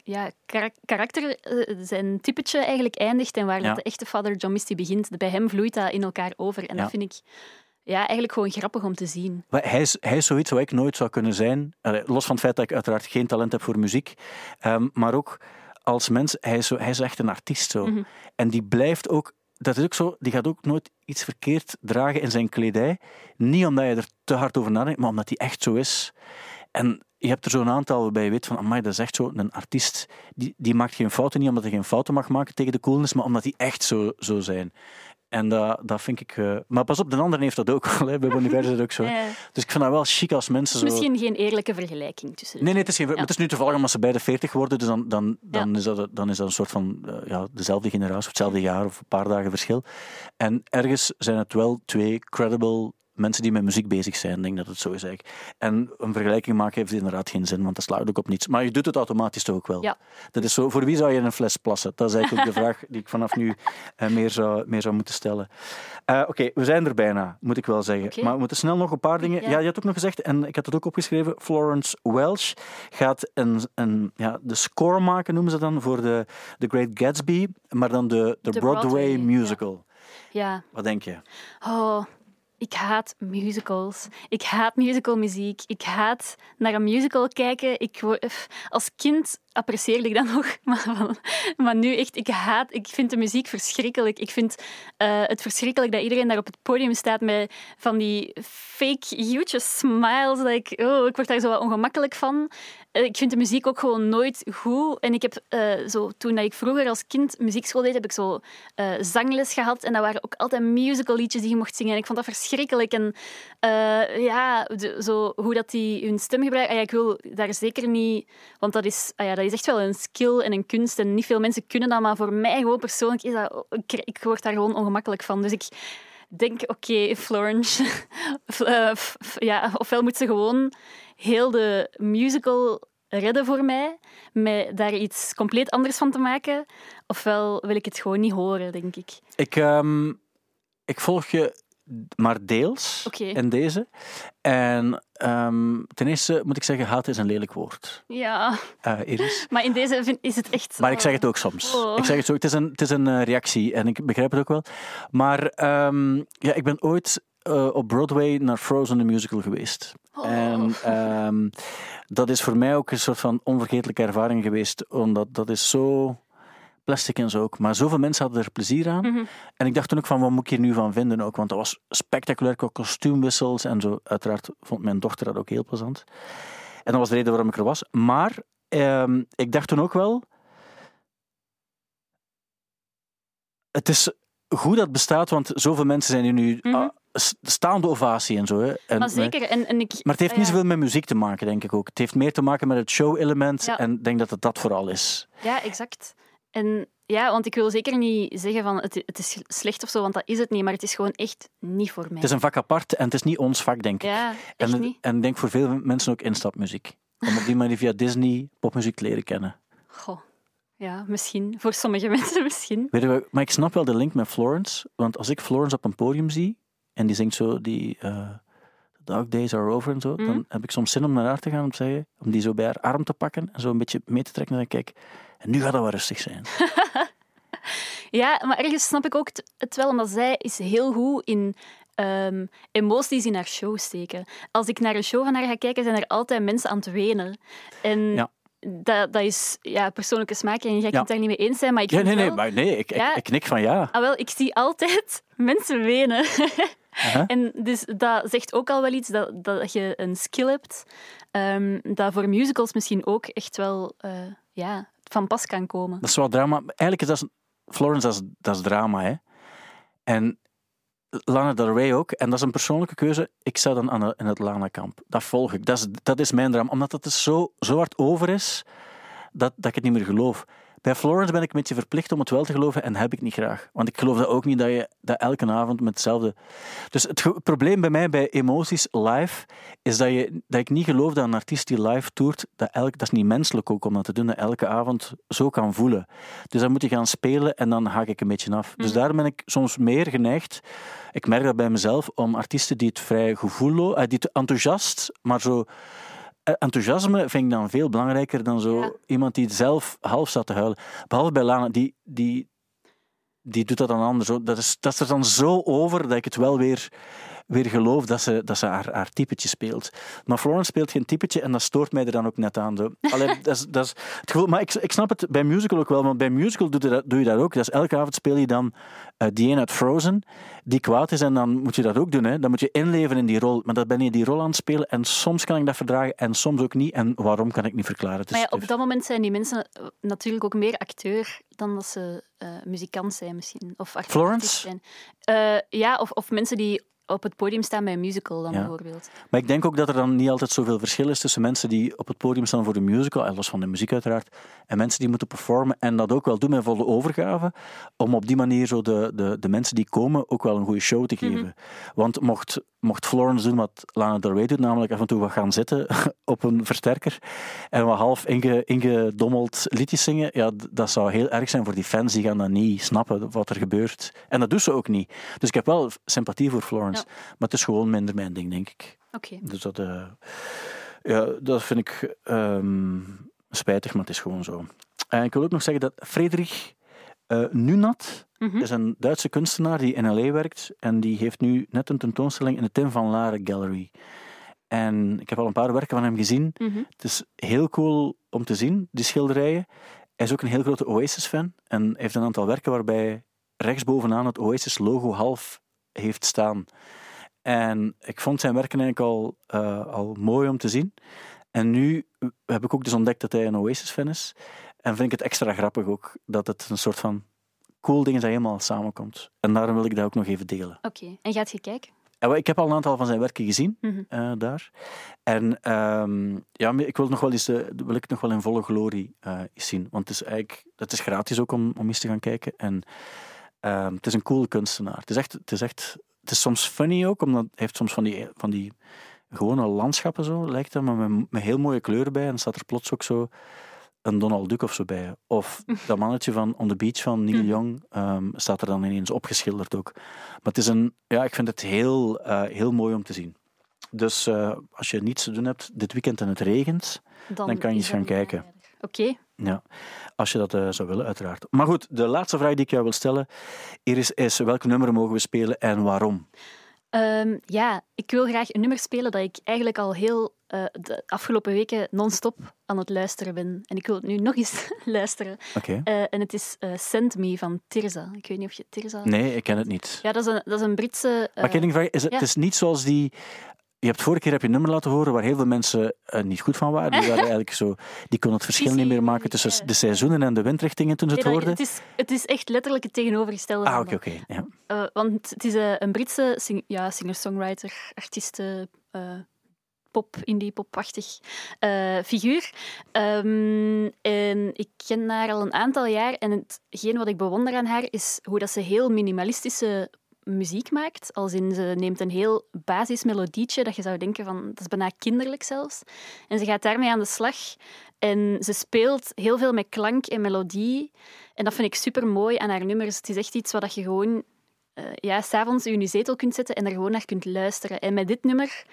[SPEAKER 3] ja, karak- karakter, eh, zijn typetje eigenlijk eindigt en waar
[SPEAKER 2] Ja.
[SPEAKER 3] dat de echte Father John Misty begint. Bij hem vloeit dat in elkaar over. En
[SPEAKER 2] Ja.
[SPEAKER 3] dat vind ik ja, eigenlijk gewoon grappig om te zien.
[SPEAKER 2] Hij is, hij is zoiets wat ik nooit zou kunnen zijn. Los van het feit dat ik uiteraard geen talent heb voor muziek. Ehm, maar ook als mens, hij is, zo, hij is echt een artiest zo.
[SPEAKER 3] Mhm.
[SPEAKER 2] En die blijft ook, dat is ook zo, die gaat ook nooit iets verkeerd dragen in zijn kledij. Niet omdat je er te hard over nadenkt, maar omdat hij echt zo is. En je hebt er zo'n aantal waarbij je weet van, amai, dat is echt zo een artiest. Die, die maakt geen fouten, niet omdat hij geen fouten mag maken tegen de coolness, maar omdat die echt zo, zo zijn. En dat, dat vind ik... eh, maar pas op, de andere heeft dat ook. <laughs> Hè. Bij is dat ook zo.
[SPEAKER 3] Ja.
[SPEAKER 2] Dus ik vind dat wel chic als mensen
[SPEAKER 3] Het is
[SPEAKER 2] zo...
[SPEAKER 3] misschien geen eerlijke vergelijking tussen.
[SPEAKER 2] Nee, nee, het is, geen, het is nu toevallig omdat ze beide 40 worden, dus dan, dan, dan,
[SPEAKER 3] Ja.
[SPEAKER 2] is, dat, dan is dat een soort van eh, ja, dezelfde generatie, of hetzelfde jaar of een paar dagen verschil. En ergens zijn het wel twee credible mensen die met muziek bezig zijn, denk dat het zo is eigenlijk. En een vergelijking maken heeft inderdaad geen zin, want dat slaat ook op niets. Maar je doet het automatisch toch ook wel.
[SPEAKER 3] Ja.
[SPEAKER 2] Dat is zo, voor wie zou je een fles plassen? Dat is eigenlijk ook de vraag die ik vanaf nu eh, meer, zou, meer zou moeten stellen. Eh, Oké, we zijn er bijna, moet ik wel zeggen. Maar we moeten snel nog een paar dingen...
[SPEAKER 3] Ja.
[SPEAKER 2] Ja, je had ook nog gezegd, en ik had het ook opgeschreven, Florence Welch gaat een, een, ja, de score maken, noemen ze dan, voor de, The Great Gatsby, maar dan de, de,
[SPEAKER 3] De
[SPEAKER 2] Broadway,
[SPEAKER 3] Broadway, ja.
[SPEAKER 2] musical.
[SPEAKER 3] Ja.
[SPEAKER 2] Wat denk je?
[SPEAKER 3] Oh, ik haat musicals. Ik haat musicalmuziek. Ik haat naar een musical kijken. Ik, als kind apprecieerde ik dat <laughs> nog, maar, maar nu echt, ik haat, ik vind de muziek verschrikkelijk. Ik vind eh, het verschrikkelijk dat iedereen daar op het podium staat met van die fake huge smiles. Dat ik, oh, ik word daar zo wat ongemakkelijk van. Eh, Ik vind de muziek ook gewoon nooit goed. En ik heb eh, zo, toen dat ik vroeger als kind muziekschool deed, heb ik zo zangles gehad. En dat waren ook altijd musical liedjes die je mocht zingen. En ik vond dat verschrikkelijk. En ja, zo, hoe dat die hun stem gebruiken. Ah ja, ik wil daar zeker niet... Want dat is, ah ja, is echt wel een skill en een kunst. En niet veel mensen kunnen dat. Maar voor mij gewoon persoonlijk is dat... Ik, word daar gewoon ongemakkelijk van. Dus ik denk, oké, Florence... <laughs> eh, ja, ofwel moet ze gewoon heel de musical redden voor mij, met daar iets compleet anders van te maken. Ofwel wil ik het gewoon niet horen, denk ik.
[SPEAKER 2] Ik, ehm, ik volg je maar deels in deze. En ehm, ten eerste moet ik zeggen, haat is een lelijk woord,
[SPEAKER 3] Ja,
[SPEAKER 2] eh, Iris. <laughs>
[SPEAKER 3] maar in deze vind, is het echt...
[SPEAKER 2] Maar ik zeg het ook soms.
[SPEAKER 3] Oh.
[SPEAKER 2] Ik zeg het zo, het is een, het is een eh, reactie en ik begrijp het ook wel. Maar ehm, ja, ik ben ooit eh, op Broadway naar Frozen the Musical geweest.
[SPEAKER 3] Oh.
[SPEAKER 2] En ehm, dat is voor mij ook een soort van onvergetelijke ervaring geweest, omdat dat is zo plastic en zo ook. Maar zoveel mensen hadden er plezier aan.
[SPEAKER 3] Mhm.
[SPEAKER 2] En ik dacht toen ook van, wat moet ik hier nu van vinden ook? Want dat was spectaculair qua kostuumwissels en zo. Uiteraard vond mijn dochter dat ook heel plezant. En dat was de reden waarom ik er was. Maar ehm, ik dacht toen ook wel... Het is goed dat het bestaat, want zoveel mensen zijn hier nu...
[SPEAKER 3] Mhm.
[SPEAKER 2] ah, staande ovatie en zo. Hè. En,
[SPEAKER 3] Maar zeker. En, en ik,
[SPEAKER 2] Maar het heeft
[SPEAKER 3] ah
[SPEAKER 2] niet zoveel met muziek te maken, denk ik ook. Het heeft meer te maken met het show-element.
[SPEAKER 3] Ja.
[SPEAKER 2] En ik denk dat het dat vooral is.
[SPEAKER 3] Ja, exact. En ja, want ik wil zeker niet zeggen van het, het is slecht of zo, want dat is het niet. Maar het is gewoon echt niet voor mij.
[SPEAKER 2] Het is een vak apart en het is niet ons vak, denk ik.
[SPEAKER 3] Ja, echt
[SPEAKER 2] En,
[SPEAKER 3] niet.
[SPEAKER 2] en ik denk voor veel mensen ook instapmuziek. Om op die manier via Disney popmuziek te leren kennen.
[SPEAKER 3] Goh. Ja, misschien. Voor sommige <laughs> mensen misschien.
[SPEAKER 2] Weet je, wat- maar ik snap wel de link met Florence. Want als ik Florence op een podium zie en die zingt zo die The Dog Days Are Over en zo,
[SPEAKER 3] Mhm.
[SPEAKER 2] dan heb ik soms zin om naar haar te gaan om, te zeggen, om die zo bij haar arm te pakken en zo een beetje mee te trekken. En dan kijk, en nu gaat dat wel rustig zijn. <laughs>
[SPEAKER 3] Ja, maar ergens snap ik ook het, wel, omdat zij is heel goed in ehm, emoties in haar show steken. Als ik naar een show van haar ga kijken, zijn er altijd mensen aan het wenen. En
[SPEAKER 2] Ja.
[SPEAKER 3] dat, dat is ja, persoonlijke smaak en je gaat
[SPEAKER 2] Ja.
[SPEAKER 3] het daar niet mee eens zijn, maar ik
[SPEAKER 2] Ja, nee, nee,
[SPEAKER 3] wel...
[SPEAKER 2] maar nee, ik, ik,
[SPEAKER 3] Ja.
[SPEAKER 2] ik knik van ja.
[SPEAKER 3] Ah, wel, ik zie altijd <laughs> mensen wenen. En dus dat zegt ook al wel iets, dat, dat je een skill hebt, ehm, dat voor musicals misschien ook echt wel eh, ja, van pas kan komen.
[SPEAKER 2] Dat is wel drama. Eigenlijk is dat, Florence, dat is, drama, hè. En Lana Del Rey ook. En dat is een persoonlijke keuze. Ik zou dan aan in het Lana-kamp. Dat volg ik. Dat is, dat is mijn drama. Omdat het dus zo, zo hard over is, dat, dat ik het niet meer geloof. Bij Florence ben ik een beetje verplicht om het wel te geloven en heb ik niet graag. Want ik geloof dat ook niet dat je dat elke avond met hetzelfde... Dus het probleem bij mij bij emoties live is dat, je, dat ik niet geloof dat een artiest die live toert, dat, elk, dat is niet menselijk ook om dat te doen, dat elke avond zo kan voelen. Dus dan moet je gaan spelen en dan haak ik een beetje af. Dus daar ben ik soms meer geneigd, ik merk dat bij mezelf, om artiesten die het vrij gevoelloos, eh, die het enthousiast, maar zo... eh, Enthousiasme vind ik dan veel belangrijker dan zo
[SPEAKER 3] Ja.
[SPEAKER 2] iemand die zelf half staat te huilen. Behalve bij Lana, die, die, die doet dat dan anders. Dat is, dat is er dan zo over dat ik het wel weer weer geloof dat ze, dat ze haar, haar typetje speelt. Maar Florence speelt geen typetje en dat stoort mij er dan ook net aan. <laughs> Allee, dat is, dat is het gevoel, maar ik, ik snap het bij musical ook wel, want bij musical doe je dat, doe je dat ook. Dat is, elke avond speel je dan eh die een uit Frozen, die kwaad is, en dan moet je dat ook doen. Hè. Dan moet je inleven in die rol. Maar dan ben je die rol aan het spelen en soms kan ik dat verdragen en soms ook niet. En waarom kan ik niet verklaren.
[SPEAKER 3] Maar ja, op dat moment zijn die mensen eh, natuurlijk ook meer acteur dan dat ze eh, muzikant zijn misschien. Of
[SPEAKER 2] Florence?
[SPEAKER 3] zijn. Ja, of, of mensen die op het podium staan bij een musical dan
[SPEAKER 2] Ja.
[SPEAKER 3] bijvoorbeeld.
[SPEAKER 2] Maar ik denk ook dat er dan niet altijd zoveel verschil is tussen mensen die op het podium staan voor de musical, en los van de muziek uiteraard, en mensen die moeten performen en dat ook wel doen met volle overgave, om op die manier zo de, de, de mensen die komen ook wel een goede show te geven. Want mocht, mocht Florence doen wat Lana Del Rey doet, namelijk af en toe wat gaan zitten <laughs> op een versterker en wat half inge, ingedommeld liedjes zingen, ja, dat zou heel erg zijn voor die fans, die gaan dat niet snappen wat er gebeurt. En dat doet ze ook niet. Dus ik heb wel sympathie voor Florence, Maar het is gewoon minder mijn ding, denk ik.
[SPEAKER 3] Oké.
[SPEAKER 2] Dus dat, eh, ja, dat vind ik ehm, spijtig, maar het is gewoon zo. En ik wil ook nog zeggen dat Frederik eh Nunat
[SPEAKER 3] Mhm.
[SPEAKER 2] is een Duitse kunstenaar die in L.A. werkt en die heeft nu net een tentoonstelling in de Tim van Laren Gallery. En ik heb al een paar werken van hem gezien.
[SPEAKER 3] Mhm.
[SPEAKER 2] Het is heel cool om te zien, die schilderijen. Hij is ook een heel grote Oasis-fan en heeft een aantal werken waarbij rechtsbovenaan het Oasis-logo half heeft staan. En ik vond zijn werken eigenlijk al, eh, al mooi om te zien. En nu heb ik ook dus ontdekt dat hij een Oasis-fan is. En vind ik het extra grappig ook, dat het een soort van cool ding is dat helemaal samenkomt. En daarom wil ik dat ook nog even delen.
[SPEAKER 3] Oké. En gaat je kijken?
[SPEAKER 2] En wel, Ik heb al een aantal van zijn werken gezien
[SPEAKER 3] Mhm.
[SPEAKER 2] eh, daar. En ehm, ja, ik wil, nog wel eens, eh, wil ik nog wel in volle glorie eh, zien. Want het is eigenlijk het is gratis ook om, om eens te gaan kijken. En ehm, het is een coole kunstenaar. Het is echt, het is echt, het is soms funny ook, omdat hij heeft soms van die, van die gewone landschappen zo, lijkt dat, maar met, met heel mooie kleuren bij. En dan staat er plots ook zo een Donald Duck of zo bij. Of <laughs> dat mannetje van On the Beach van Neil
[SPEAKER 3] Mhm.
[SPEAKER 2] Young ehm, staat er dan ineens opgeschilderd ook. Maar het is een, ja, ik vind het heel, eh, heel mooi om te zien. Dus eh, als je niets te doen hebt dit weekend en het regent, Dan kan je eens gaan kijken.
[SPEAKER 3] Oké.
[SPEAKER 2] Ja, als je dat eh, zou willen, uiteraard. Maar goed, de laatste vraag die ik jou wil stellen, Iris, is welke nummer mogen we spelen en waarom?
[SPEAKER 3] Ehm, ja, ik wil graag een nummer spelen dat ik eigenlijk al heel eh, de afgelopen weken non-stop aan het luisteren ben. En ik wil het nu nog eens <laughs> luisteren.
[SPEAKER 2] Oké.
[SPEAKER 3] Eh, en het is Send Me van Tirza. Ik weet niet of je Tirza...
[SPEAKER 2] Nee, ik ken het niet.
[SPEAKER 3] Ja, dat is een, dat is een Britse...
[SPEAKER 2] Maar ik vraag, is het,
[SPEAKER 3] ja.
[SPEAKER 2] het is niet zoals die... Je hebt vorige keer heb je een nummer laten horen waar heel veel mensen eh, niet goed van waren. Die, waren <laughs> eigenlijk zo, die konden het verschil niet meer maken tussen de seizoenen en de windrichtingen toen ze het hoorden.
[SPEAKER 3] het, is, het is echt letterlijk het tegenovergestelde.
[SPEAKER 2] Ah, oké, oké. ja.
[SPEAKER 3] Eh, want het is eh, een Britse sing- ja, singer-songwriter, artieste, eh, pop, indie, popachtig eh, figuur. Ehm, en ik ken haar al een aantal jaar. En hetgeen wat ik bewonder aan haar is hoe dat ze heel minimalistische muziek maakt. Als in, ze neemt een heel basismelodietje dat je zou denken van, dat is bijna kinderlijk zelfs. En ze gaat daarmee aan de slag. En ze speelt heel veel met klank en melodie. En dat vind ik super mooi aan haar nummers. Het is echt iets wat je gewoon eh ja, s'avonds in je zetel kunt zetten en er gewoon naar kunt luisteren. En met dit nummer,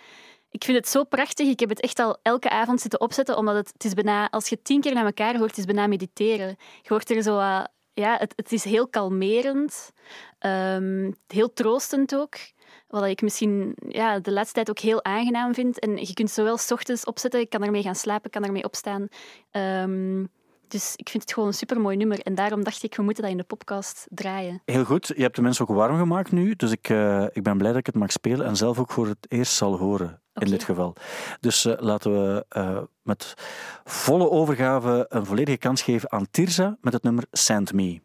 [SPEAKER 3] ik vind het zo prachtig. Ik heb het echt al elke avond zitten opzetten, omdat het, het is bijna, als je tien keer naar elkaar hoort, het is bijna mediteren. Je hoort er zo ja, het, is heel kalmerend, ehm, heel troostend ook. Wat ik misschien ja, de laatste tijd ook heel aangenaam vind. En je kunt zowel 's ochtends opzetten, ik kan ermee gaan slapen, ik kan ermee opstaan. Ehm, dus ik vind het gewoon een supermooi nummer. En daarom dacht ik, we moeten dat in de podcast draaien.
[SPEAKER 2] Heel goed. Je hebt de mensen ook warm gemaakt nu. Dus ik, eh, ik ben blij dat ik het mag spelen en zelf ook voor het eerst zal horen. In dit geval. Dus eh, laten we eh, met volle overgave een volledige kans geven aan Tirza met het nummer Send Me.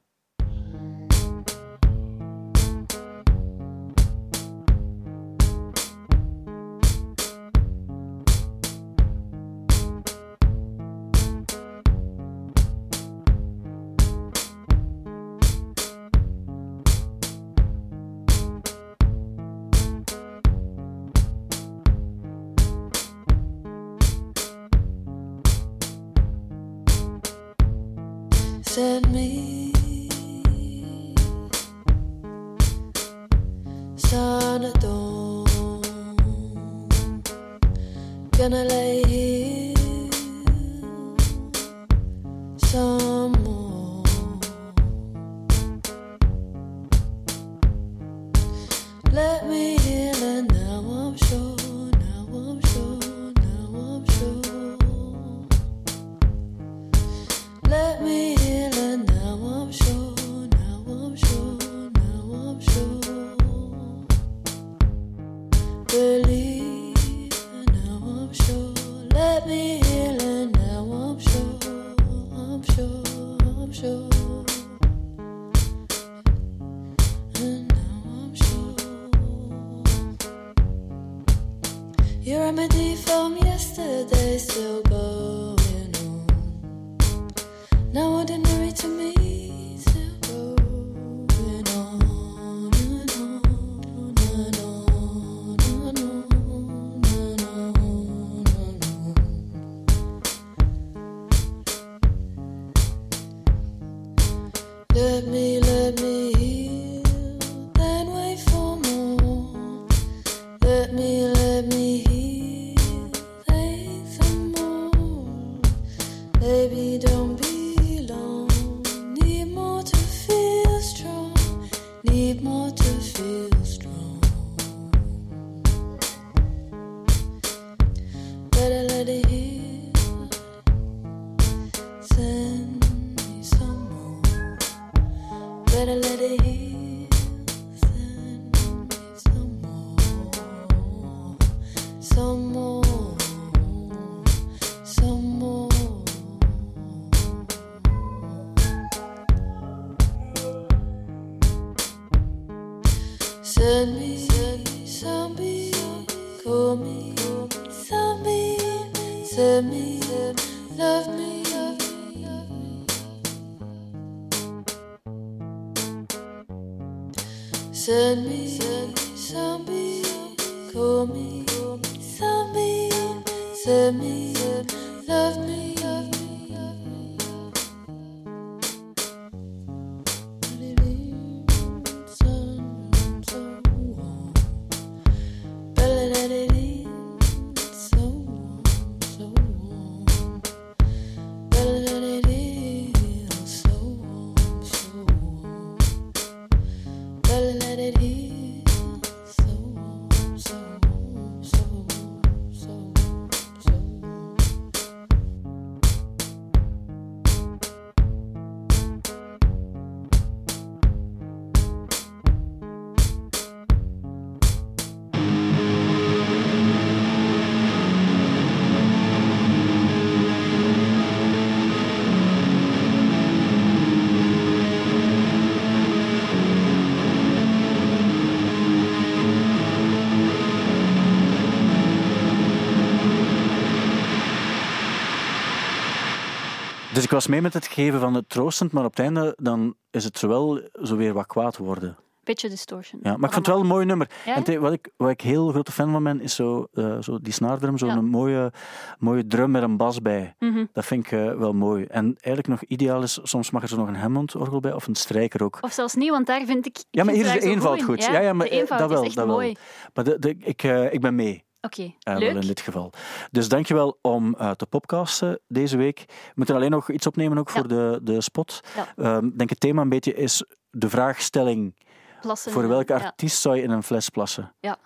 [SPEAKER 2] Dus ik was mee met het geven van het troostend, maar op het einde dan is het zowel zo weer wat kwaad worden.
[SPEAKER 3] Beetje distortion.
[SPEAKER 2] Ja, maar ik vond het wel een mooi nummer.
[SPEAKER 3] Ja,
[SPEAKER 2] en te- wat, ik, wat ik heel grote fan van ben, is zo, eh, zo die snaardrum, zo'n
[SPEAKER 3] Ja.
[SPEAKER 2] mooie, mooie drum met een bas bij.
[SPEAKER 3] Mhm.
[SPEAKER 2] Dat vind ik eh, wel mooi. En eigenlijk nog ideaal is, soms mag er zo nog een Hammond-orgel bij, of een strijker ook.
[SPEAKER 3] Of zelfs niet, want daar vind ik... ik
[SPEAKER 2] Ja, maar hier is de eenvoud goed. Ja, ja, maar
[SPEAKER 3] de
[SPEAKER 2] eh, dat wel,
[SPEAKER 3] is echt
[SPEAKER 2] dat wel.
[SPEAKER 3] mooi.
[SPEAKER 2] Maar de, de, ik, ik ben mee.
[SPEAKER 3] Oké,
[SPEAKER 2] eh, wel
[SPEAKER 3] leuk.
[SPEAKER 2] in dit geval. Dus dankjewel om eh, te podcasten deze week. We moeten alleen nog iets opnemen ook
[SPEAKER 3] Ja.
[SPEAKER 2] voor de, de spot.
[SPEAKER 3] Ja.
[SPEAKER 2] Ehm, Ik denk het thema een beetje is de vraagstelling
[SPEAKER 3] Plassen,
[SPEAKER 2] voor
[SPEAKER 3] eh,
[SPEAKER 2] welke
[SPEAKER 3] ja.
[SPEAKER 2] artiest zou je in een fles plassen?
[SPEAKER 3] Ja.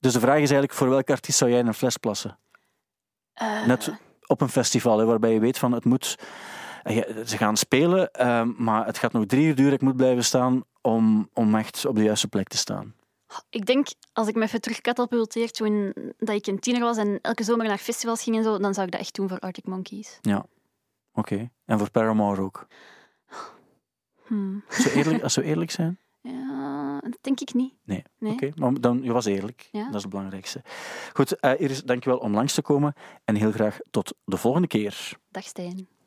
[SPEAKER 2] Dus de vraag is eigenlijk voor welke artiest zou jij in een fles plassen?
[SPEAKER 3] Eh,
[SPEAKER 2] Net op een festival, hè, waarbij je weet van het moet... eh, Ze gaan spelen, ehm, maar het gaat nog drie uur duren. Ik moet blijven staan om, om echt op de juiste plek te staan.
[SPEAKER 3] Ik denk, als ik me even terugkatapulteer toen dat ik een tiener was en elke zomer naar festivals ging en zo, dan zou ik dat echt doen voor Arctic Monkeys.
[SPEAKER 2] Oké. En voor Paramore ook.
[SPEAKER 3] Hmm.
[SPEAKER 2] Zo eerlijk, als we eerlijk zijn? <laughs>
[SPEAKER 3] Ja, dat denk ik niet.
[SPEAKER 2] Nee.
[SPEAKER 3] Nee.
[SPEAKER 2] Oké, maar dan, je was eerlijk.
[SPEAKER 3] Ja.
[SPEAKER 2] Dat is het belangrijkste. Goed, eh Iris, dankjewel om langs te komen. En heel graag tot de volgende keer.
[SPEAKER 3] Dag Stijn.